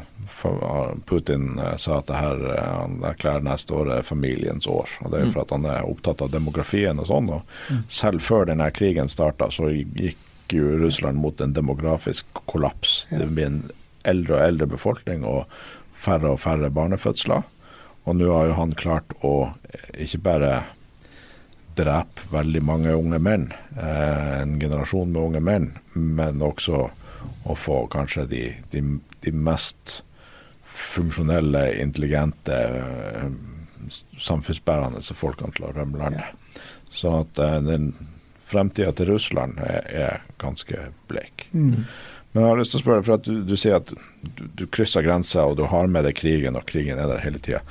S3: Putin eh, sa at det her eh, han erklærer neste år er familiens år. og Det er jo mm. for at han er opptatt av demografien og sånn. og mm. Selv før denne krigen starta, så gikk jo Russland mot en demografisk kollaps. Det blir en eldre og eldre befolkning og færre og færre barnefødsler. Og nå har jo han klart å ikke bare drepe veldig mange unge menn, en generasjon med unge menn, men også å få kanskje de, de, de mest funksjonelle, intelligente, eh, samfunnsbærende folkene til å rømme landet. Så at den fremtida til Russland er, er ganske bleik. Mm. Men jeg har lyst til å spørre, for at du, du sier at du, du krysser grensa og du har med deg krigen, og krigen er der hele tida.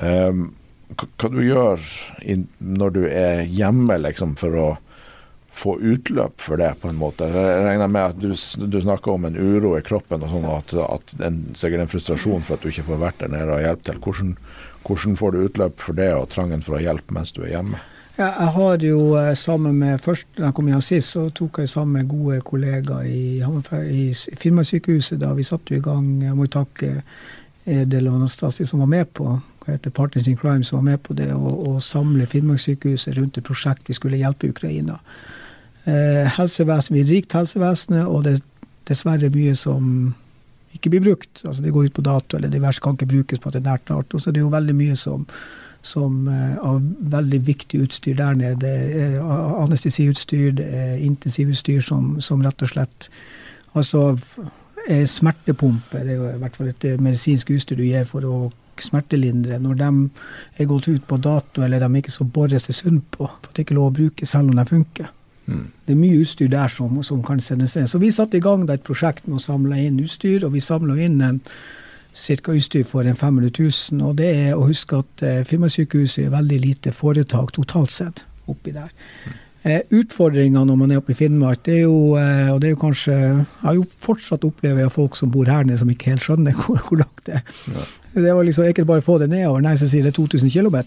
S3: Um, hva du gjør in, når du er hjemme, liksom, for å få utløp for det, på en måte? Jeg regner med at du, du snakker om en uro i kroppen, og sånn at, at en, sikkert en frustrasjon for at du ikke får vært der nede og hjelpe til. Hvordan, hvordan får du utløp for det, og trangen for å hjelpe mens du er hjemme?
S4: Ja, jeg har jo eh, sammen med Først da jeg kom hjem sist, så tok jeg sammen med gode kollegaer i, i Finnmarkssykehuset. Da vi satte i gang Jeg må takke Edel og Anastasi som var med på Partners in Crime som var med på det, å samle Finnmarkssykehuset rundt et prosjekt vi skulle hjelpe Ukraina. Eh, helsevesen, Vi er rikt helsevesen, og det er dessverre mye som ikke blir brukt. Altså Det går ut på dato, eller diverse kan ikke brukes på et nært. Og så det er jo veldig mye som som uh, av veldig viktig utstyr der nede. Uh, anestesiutstyr, det er intensivutstyr som, som rett og slett Altså er smertepumpe. Det er jo i hvert fall et eh, medisinsk utstyr du gir for å smertelindre. Når de er gått ut på dato, eller de ikke så bores det sunt på, for det er ikke lov å bruke selv om de funker. Mm. Det er mye utstyr der som, som kan sendes inn. Så vi satte i gang et prosjekt med å samle inn utstyr, og vi samla inn en ca. utstyr for en 500 000. Og det er å huske at eh, Finnmarkssykehuset er veldig lite foretak totalt sett oppi der. Eh, Utfordringa når man er oppe i Finnmark, det er jo, eh, og det er jo kanskje Jeg har jo fortsatt opplevd av folk som bor her nede som ikke helt skjønner hvor, hvor langt det er. Ja. Det var liksom ikke bare å få det nedover. Nei, så sier det 2000 km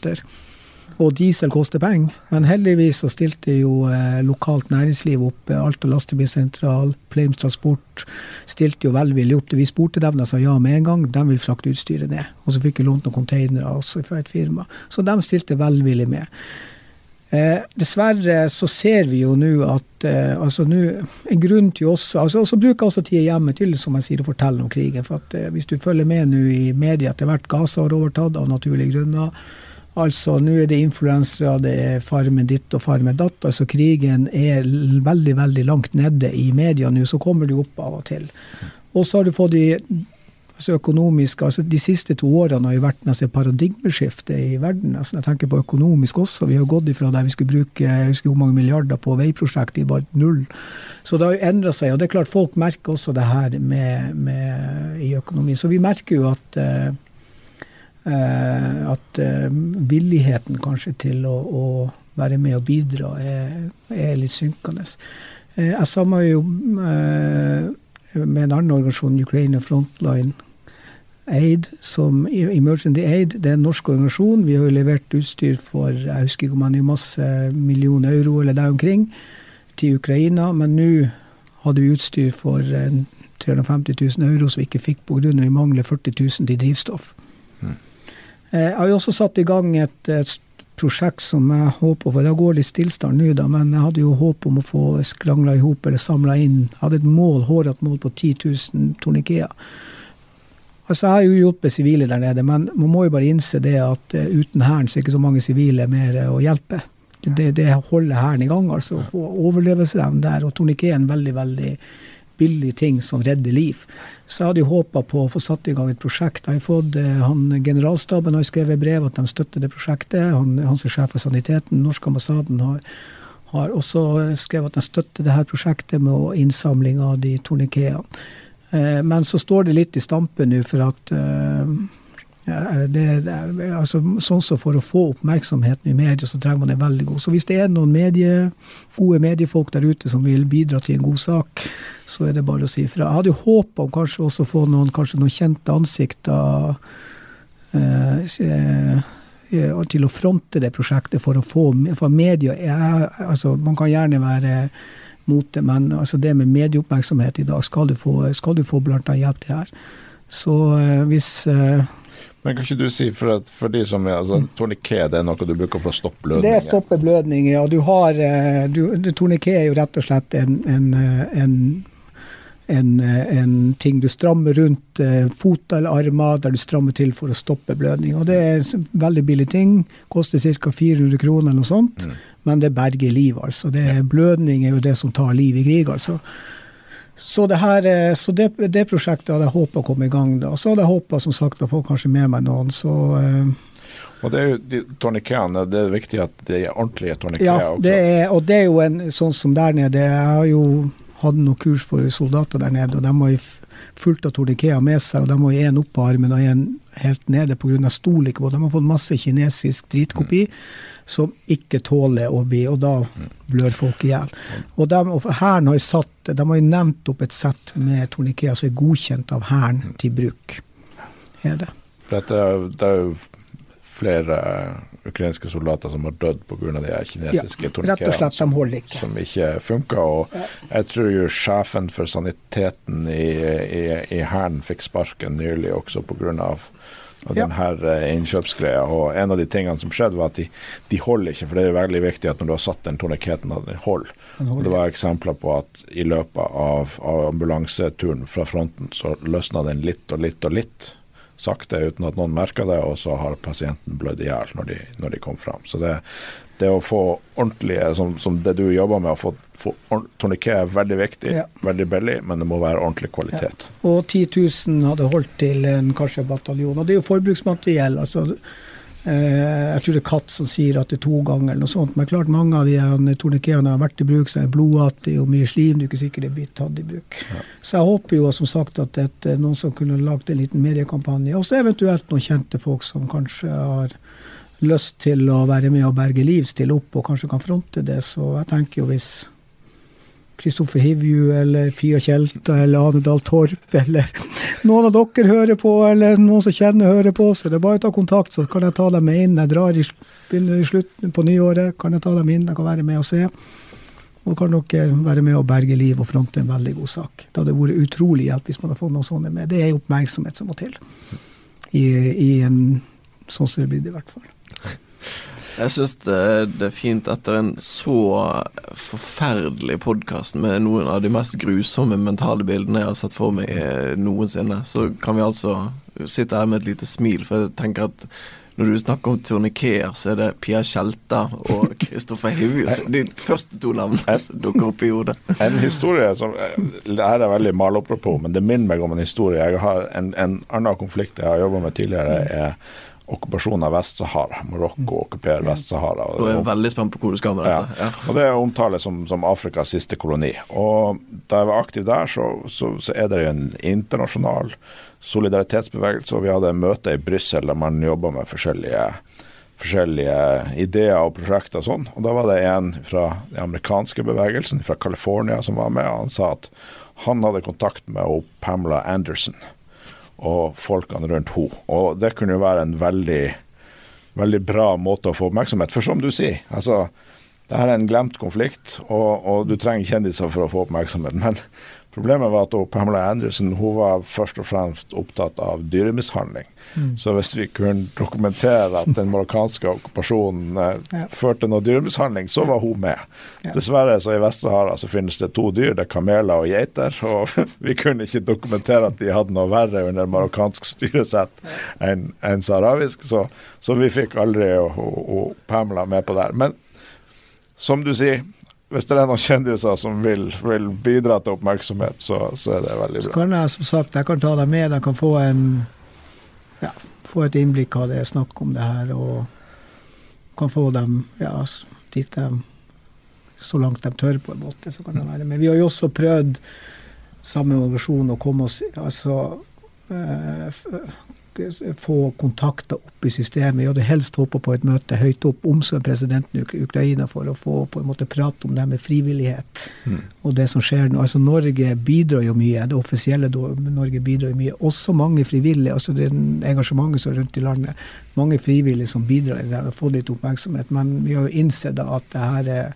S4: og diesel koster penger. Men heldigvis så stilte jo eh, lokalt næringsliv opp. Alta lastebilsentral, Pleims Transport stilte jo velvillig opp. Vi spurte dem, de sa ja med en gang. De vil frakte utstyret ned. Og så fikk vi lånt noen containere også fra et firma. Så de stilte velvillig med. Eh, dessverre så ser vi jo nå at eh, altså nå, en grunn til oss altså Så bruker også tida hjemme til som jeg sier, å fortelle om krigen. for at eh, Hvis du følger med nå i media etter hvert Gaza har overtatt av naturlige grunner. Altså, Nå er det influensere, det er farmen ditt og farmen datt. altså Krigen er veldig veldig langt nede i media nå, så kommer det opp av og til. Og så har du fått de altså økonomiske, altså De siste to årene har jo vært nesten paradigmeskifte i verden. altså Jeg tenker på økonomisk også. Vi har gått ifra der vi skulle bruke jeg husker hvor mange milliarder på veiprosjekt i bare null. Så det har jo endra seg. Og det er klart folk merker også det her med, med i økonomien. Så vi merker jo at Eh, at eh, villigheten kanskje til å, å, være med og bidra er, er litt synkende. Eh, jeg samarbeider jo med en annen organisasjon, Ukraine Frontline Aid, som Emergency Aid. Det er en norsk organisasjon. Vi har jo levert utstyr for jeg husker ikke om det er masse millioner euro eller der omkring til Ukraina. Men nå hadde vi utstyr for 350 000 euro som vi ikke fikk pga. vi mangler 40 000 til drivstoff. Eh, jeg har jo også satt i gang et, et prosjekt som jeg håper for Det går litt stillstand nå, da, men jeg hadde jo håp om å få skrangla i hop eller samla inn Jeg hadde et mål, hårete mål på 10 000 tornikeer. Altså, jeg har jo hjulpet sivile der nede, men man må jo bare innse det at uh, uten Hæren så er ikke så mange sivile mer uh, å hjelpe. Det, det holder Hæren i gang, altså. Få overlevelsesevnen der. Og torniké er en veldig, veldig billig ting som redder liv. Så jeg hadde jo håpa på å få satt i gang et prosjekt. Jeg har fått, eh, han, Generalstaben har skrevet brev at de støtter det prosjektet. Han, han som er sjef for saniteten. norsk ambassaden har, har også skrevet at de støtter det her prosjektet med innsamling av de tornikeene. Eh, men så står det litt i stampe nå for at eh, det, det, altså, sånn så For å få oppmerksomheten i media, så trenger man en veldig god Så hvis det er noen medie, gode mediefolk der ute som vil bidra til en god sak, så er det bare å si ifra. Jeg hadde jo håpa om kanskje også å få noen, noen kjente ansikter eh, eh, til å fronte det prosjektet for å få For media Jeg, altså, Man kan gjerne være mot det, men altså, det med medieoppmerksomhet i dag skal du få, skal du få blant annet hjelp til her. Så eh, hvis eh,
S3: men kan ikke du si, for, at, for de som er altså. Torniké det er noe du bruker for å stoppe blødninger?
S4: Det stopper blødninger, ja. Du har, eh, du, Torniké er jo rett og slett en, en, eh, en, en, ting du strammer rundt eh, fot eller armer, der du strammer til for å stoppe blødning. Og Det er en veldig billig ting. Koster ca. 400 kroner eller noe sånt. Mm. Men det berger liv, altså. Det, blødning er jo det som tar liv i krig, altså. Så, det, her, eh, så det, det, prosjektet hadde jeg håpa komme i gang da. Så hadde jeg håpa som sagt å få kanskje med meg noen. så... Eh,
S3: og det er jo de tornikeene, det er viktig at det er ordentlige tornikeer
S4: ja, også. Det er, og det er jo en sånn som der nede. Jeg har jo hatt noen kurs for soldater der nede, og de har fulgt av tornikea med seg. Og de har én oppå armen og én helt nede pga. stol ikke på. De har fått masse kinesisk dritkopi. Mm som ikke tåler å bli Og da blør folk i hjel. Og, de, og Hæren har jo satt De har nevnt opp et sett med tornikea som er godkjent av Hæren til bruk. Er det.
S3: For det er jo flere ukrainske soldater som har dødd pga. de her kinesiske
S4: ja, Rett som.
S3: Som ikke funka. Ja. jeg tror jo sjefen for saniteten i Hæren fikk sparken nylig også pga. Og ja. denne innkjøpsgreia. Og en av de tingene som skjedde, var at de, de holder ikke. For det er jo veldig viktig at når du har satt den torniketen, at den holder. Og det var eksempler på at i løpet av, av ambulanseturen fra fronten, så løsna den litt og litt og litt sakte uten at noen merker det, og så har pasienten blødd i hjel når, når, de kom fram. Så det, det å få ordentlige, som, som, det du jobber med, å få, få torniké er veldig viktig, ja. veldig billig, men det må være ordentlig kvalitet.
S4: Ja. Og 10 000 hadde holdt til en kanskje bataljon. Og det er jo forbruksmateriell. altså jeg tror det er Katt som sier at det er to ganger eller noe sånt. Men klart mange av de tornikeene har vært i bruk, så er det blodfattig og mye slim. Du er ikke sikkert det blir tatt i bruk. Ja. Så jeg håper jo som sagt at det er noen som kunne lagd en liten mediekampanje. Og så eventuelt noen kjente folk som kanskje har lyst til å være med og berge liv, stille opp og kanskje kan fronte det. Så jeg tenker jo hvis Kristoffer Hivju eller Pia Tjelta eller Ane Dahl Torp eller noen av dere hører på, eller noen som kjenner hører på, så det er bare å ta kontakt, så kan jeg ta dem med inn. Jeg drar i, i slutten på nyåret, kan jeg ta dem inn, jeg kan være med og se. Og kan dere være med og berge liv og fronte en veldig god sak. Det hadde vært utrolig hjelp hvis man hadde fått noe sånt med. Det er oppmerksomhet som må til. I, i en sånn som det blir det i hvert fall.
S2: Jeg syns det, det, er fint etter en så forferdelig podkast med noen av de mest grusomme mentale bildene jeg har sett for meg eh, noensinne, så kan vi altså sitte her med et lite smil, for jeg tenker at når du snakker om turnikeer, så er det Pia Tjelta og Kristoffer Hivjus. De første to navnene som dukker opp i hodet.
S3: En historie som Det her er veldig malapropos, men det minner meg om en historie. Jeg har En, en annen konflikt jeg har jobba med tidligere, er okkupasjonen av Vest-Sahara. Marokko mm. okkuperer Vest-Sahara.
S2: Og, jeg er veldig spent på hvor du skal med dette.
S3: Ja. Og Det omtales som, som, Afrikas siste koloni. Og Da jeg var aktiv der, så, så, så er det en internasjonal solidaritetsbevegelse. og Vi hadde en møte i Brussel der man jobba med forskjellige, forskjellige ideer og prosjekter og sånn. Og Da var det en fra den amerikanske bevegelsen, fra California, som var med. og Han sa at han hadde kontakt med Pamela Anderson og folkene rundt henne. Og det kunne jo være en veldig, veldig bra måte å få oppmerksomhet. For som du sier, altså det her er en glemt konflikt, og, og du trenger kjendiser for å få oppmerksomhet. Men Problemet var at Pamela Anderson hun var først og fremst opptatt av dyremishandling. Mm. Så hvis vi kunne dokumentere at den marokkanske okkupasjonen eh, ja. førte noe dyremishandling, så var hun med. Ja. Dessverre så i Vest-Sahara så finnes det to dyr, det er kameler og geiter. Og vi kunne ikke dokumentere at de hadde noe verre under marokkansk styresett enn en saharawisk, så, så, vi fikk aldri og, og, og Pamela med på det. Men som du sier, hvis det er noen kjendiser som vil, vil bidra til oppmerksomhet, så, så, er det veldig bra. Så
S4: kan jeg som sagt, jeg kan ta deg med, jeg kan få, en, ja, få et innblikk av det er snakk om det her, og kan få dem ja, dit de så langt de tør, på en måte. så kan det være Men Vi har jo også prøvd sammen med organisasjonen å komme oss altså, øh, få kontakter opp i systemet. Jeg hadde helst håpa på et møte høyt opp om som presidenten i Ukraina for å få på en måte prate om det med frivillighet mm. og det som skjer nå. Altså Norge bidrar jo mye. Det offisielle Norge bidrar jo mye. Også mange frivillige. altså Det engasjementet som er rundt i landet. Mange frivillige som bidrar i det og får litt oppmerksomhet. Men vi har jo innsett at det her er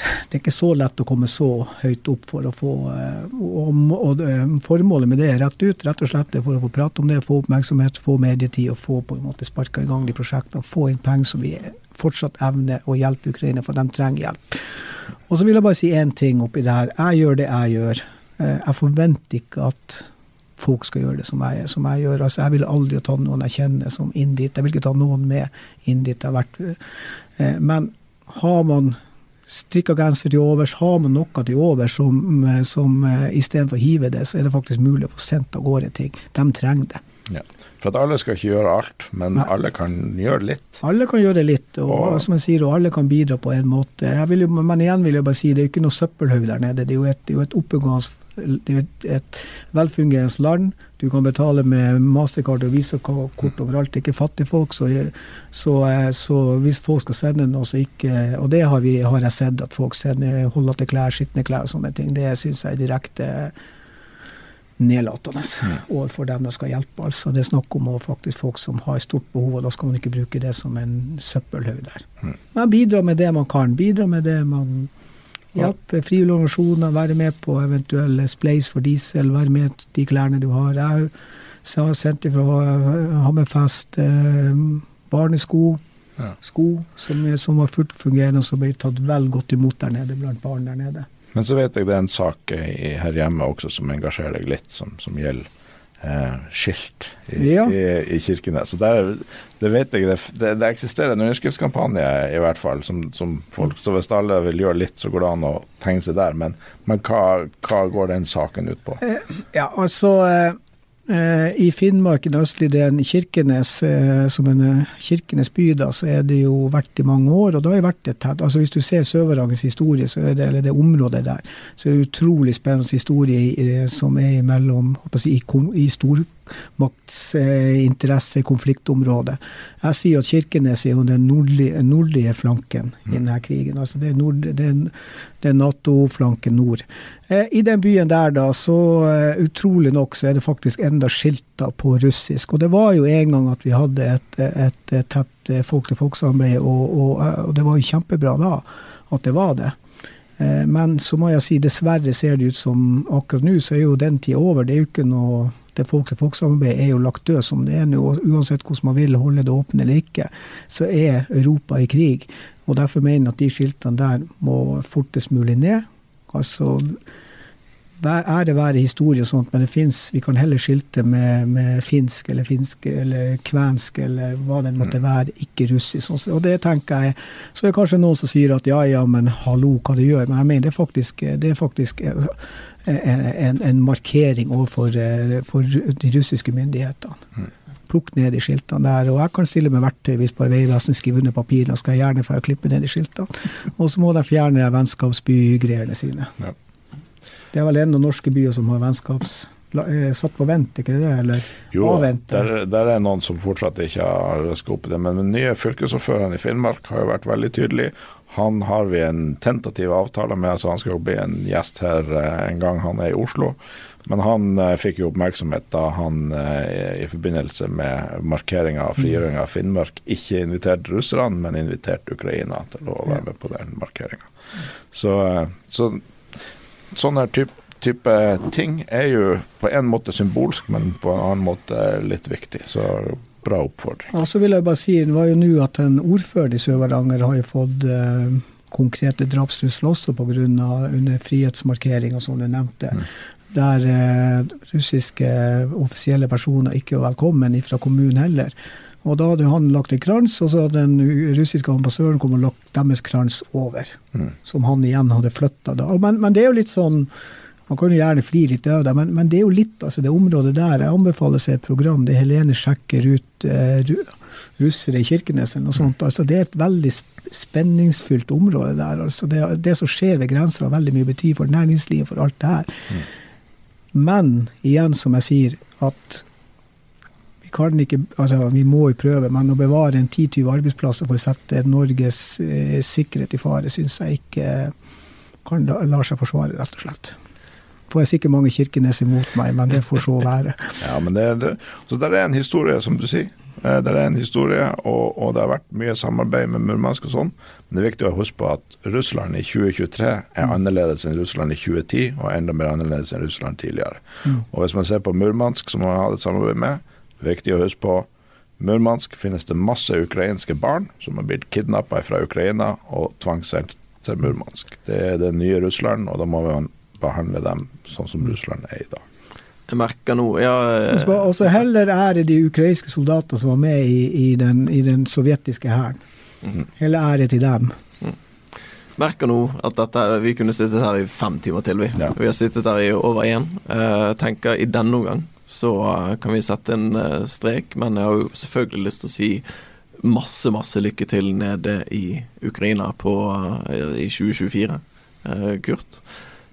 S4: det er ikke så lett å komme så høyt opp for å få eh, og, og, eh, Formålet med det er rett ut, rett og slett for å få prate om det, få oppmerksomhet, få medietid og få på en måte sparka i gang de prosjektene. Få inn penger som vi fortsatt evner å hjelpe Ukraina, for de trenger hjelp. Og så vil jeg bare si én ting oppi det her. Jeg gjør det jeg gjør. Eh, jeg forventer ikke at folk skal gjøre det som jeg, som jeg gjør. Altså, jeg ville aldri ta noen jeg kjenner som inn dit. Jeg vil ikke ta noen med inn dit jeg har vært. Men har man strikka genser til overs, har man noe til overs som, som uh, istedenfor å hive det, så er det faktisk mulig å få sendt av gårde ting. De trenger det.
S3: Ja. For at alle skal ikke gjøre alt, men Nei. alle kan gjøre litt.
S4: Alle kan gjøre litt, og, og, som jeg sier, og alle kan bidra på en måte. Jo, men igjen vil jeg bare si, det er jo ikke noe søppelhaug der nede. Det er jo et, det er jo et oppegående et, velfungerende land. Du kan betale med mastercard og visakort overalt. Det er ikke fattigfolk. Så, så, så, hvis folk skal sende noe, så ikke Og det har, vi, har jeg sett at folk sender holder til klær, skitne klær og sånne ting. Det syns jeg er direkte nedlatende overfor dem de skal hjelpe. Altså, det er snakk om faktisk folk som har stort behov, og da skal man ikke bruke det som en søppelhaug der. Men bidra med det man kan. Bidra med det man Hjelpe frivillige organisasjoner, være med på eventuelle spleis for diesel, være med de klærne du har. Jeg så har sendt fra Hammerfest eh, barnesko,
S3: Ja.
S4: sko som, som var fullt fungerende, som ble tatt vel godt imot der nede blant barn der nede.
S3: Men så vet jeg det er en sak her hjemme også som engasjerer deg litt, som, som gjelder eh, skilt i,
S4: Ja.
S3: i, i Kirkenes. Så der, det vet jeg, det, det, eksisterer en underskriftskampanje i hvert fall, som, som folk, så hvis alle vil gjøre litt, så går det an å tegne seg der. Men, men hva, hva går den saken ut på?
S4: Ja, altså eh, eh, I Finnmark, den østlige delen, i Kirkenes, eh, som en eh, Kirkenes by, da, så er det jo vært i mange år. og det har vært et tett, altså Hvis du ser Søverangens historie, så er det, eller det området der, så er det utrolig spennende historie i, som er mellom, si, i, i stormaktsinteresse, konfliktområdet. Jeg sier at Kirkenes er jo den nordlige, nordlige flanken i denne krigen. altså Det er, nord, det er, det er Nato-flanken nord. Eh, I den byen der, da, så eh, utrolig nok, så er det faktisk enda skilter på russisk. Og det var jo en gang at vi hadde et, et, et tett eh, folk-til-folk-samarbeid, og, og, og det var jo kjempebra da at det var det. Men så må jeg si, dessverre ser det ut som akkurat nå, så er jo den tida over. Det er jo ikke noe det folk-til-folk-samarbeidet er jo lagt død som det er nå. og Uansett hvordan man vil holde det åpent eller ikke, så er Europa i krig. Og Derfor mener jeg at de skiltene der må fortest mulig ned. Altså, ære være historie og sånt, men det finnes, Vi kan heller skilte med, med finsk eller finsk eller kvensk eller hva det måtte være, ikke russisk. Og det tenker jeg Så er det kanskje noen som sier at ja, ja, men hallo, hva det gjør. Men jeg mener det er faktisk, det er faktisk eh, en, en markering overfor eh, for de russiske myndighetene. Plukk ned de skiltene der. Og jeg kan stille med verktøy hvis bare Vegvesenet skriver under papirene. Skal jeg gjerne få klippe ned de skiltene. Og så må de fjerne vennskapsbygreiene sine.
S3: Ja.
S4: Det er vel enda norske byer som har vennskaps... eh, Satt på vent, ikke det? Eller
S3: Jo,
S4: avvent?
S3: der, der er noen som fortsatt ikke har røska opp i det. Men den nye fylkesordføreren i Finnmark har jo vært veldig tydelig. Han har vi en tentativ avtale med, så han skal jo bli en gjest her eh, en gang han er i Oslo. Men han eh, fikk jo oppmerksomhet da han i forbindelse med markeringa av frigjøringa av Finnmark ikke inviterte russerne, men inviterte Ukraina til å være med på den markeringa. Så, så sånn her type, type ting er jo på en måte symbolsk, men på en annen måte litt viktig. Så bra oppfordring.
S4: Og så vil jeg bare si, det var jo nå at en ordfører i Sør-Varanger har jo fått eh, konkrete drapstrusler også pga. under frihetsmarkeringa, som du nevnte. Der eh, russiske offisielle personer ikke var velkommen fra kommunen heller. Og da hadde han lagt en krans, og så hadde den russiske ambassadøren kommet og lagt deres krans over.
S3: Mm.
S4: Som han igjen hadde flytta. Men, men det er jo litt sånn Man kan jo gjerne fli litt av det, men, men det er jo litt, altså det området der. Jeg anbefaler seg et program det Helene sjekker ut eh, russere i Kirkenes eller noe sånt. Altså det er et veldig spenningsfullt spenningsfylt område der. altså Det, det som skjer ved grensa har veldig mye bety for næringslivet, for alt det her. Men igjen, som jeg sier, at vi kan ikke, altså vi må jo prøve, men å bevare en 10-20 arbeidsplasser for å sette Norges eh, sikkerhet i fare, syns jeg ikke kan la, lar seg forsvare, rett og slett. Får jeg sikkert mange Kirkenes imot meg, men det får så være.
S3: Ja, men det, det, så der er en historie, som du sier. Det er en historie, og, og det har vært mye samarbeid med Murmansk og sånn. Men det er viktig å huske på at Russland i 2023 er annerledes enn Russland i 2010, og enda mer annerledes enn Russland tidligere. Og hvis man ser på Murmansk, som man har et samarbeid med, viktig å huske på Murmansk finnes det masse ukrainske barn som har blitt kidnappa fra Ukraina og tvangssendt til Murmansk. Det er det nye Russland, og da må man behandle dem sånn som Russland er i dag.
S2: Jeg merker nå Ja,
S4: Og så- Og heller ære de ukrainske soldatene som var med i, i, den, i den sovjetiske hæren. Heller ære til dem.
S2: merker nå at dette Vi kunne sittet her i fem timer til, vi.
S3: Ja.
S2: Vi har sittet her i over én. Uh, tenker i denne omgang så eh, kan vi sette en eh, strek, men jeg har jo selvfølgelig lyst til å si masse, masse lykke til nede i Ukraina på, eh, i 2024, eh, Kurt.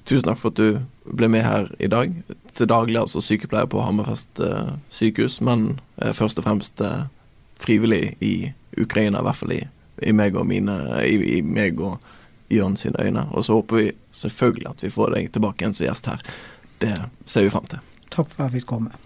S2: Tusen takk for at du ble med her i dag. Til daglig altså sykepleier på Hammerfest eh, sykehus, men eh, først og fremst eh, frivillig i Ukraina, i hvert fall i, i meg og mine i, i meg og Jørn sine øyne. Og så håper vi selvfølgelig at vi får deg tilbake igjen som gjest her. Det ser vi fram til.
S4: takk for at jeg fikk komme.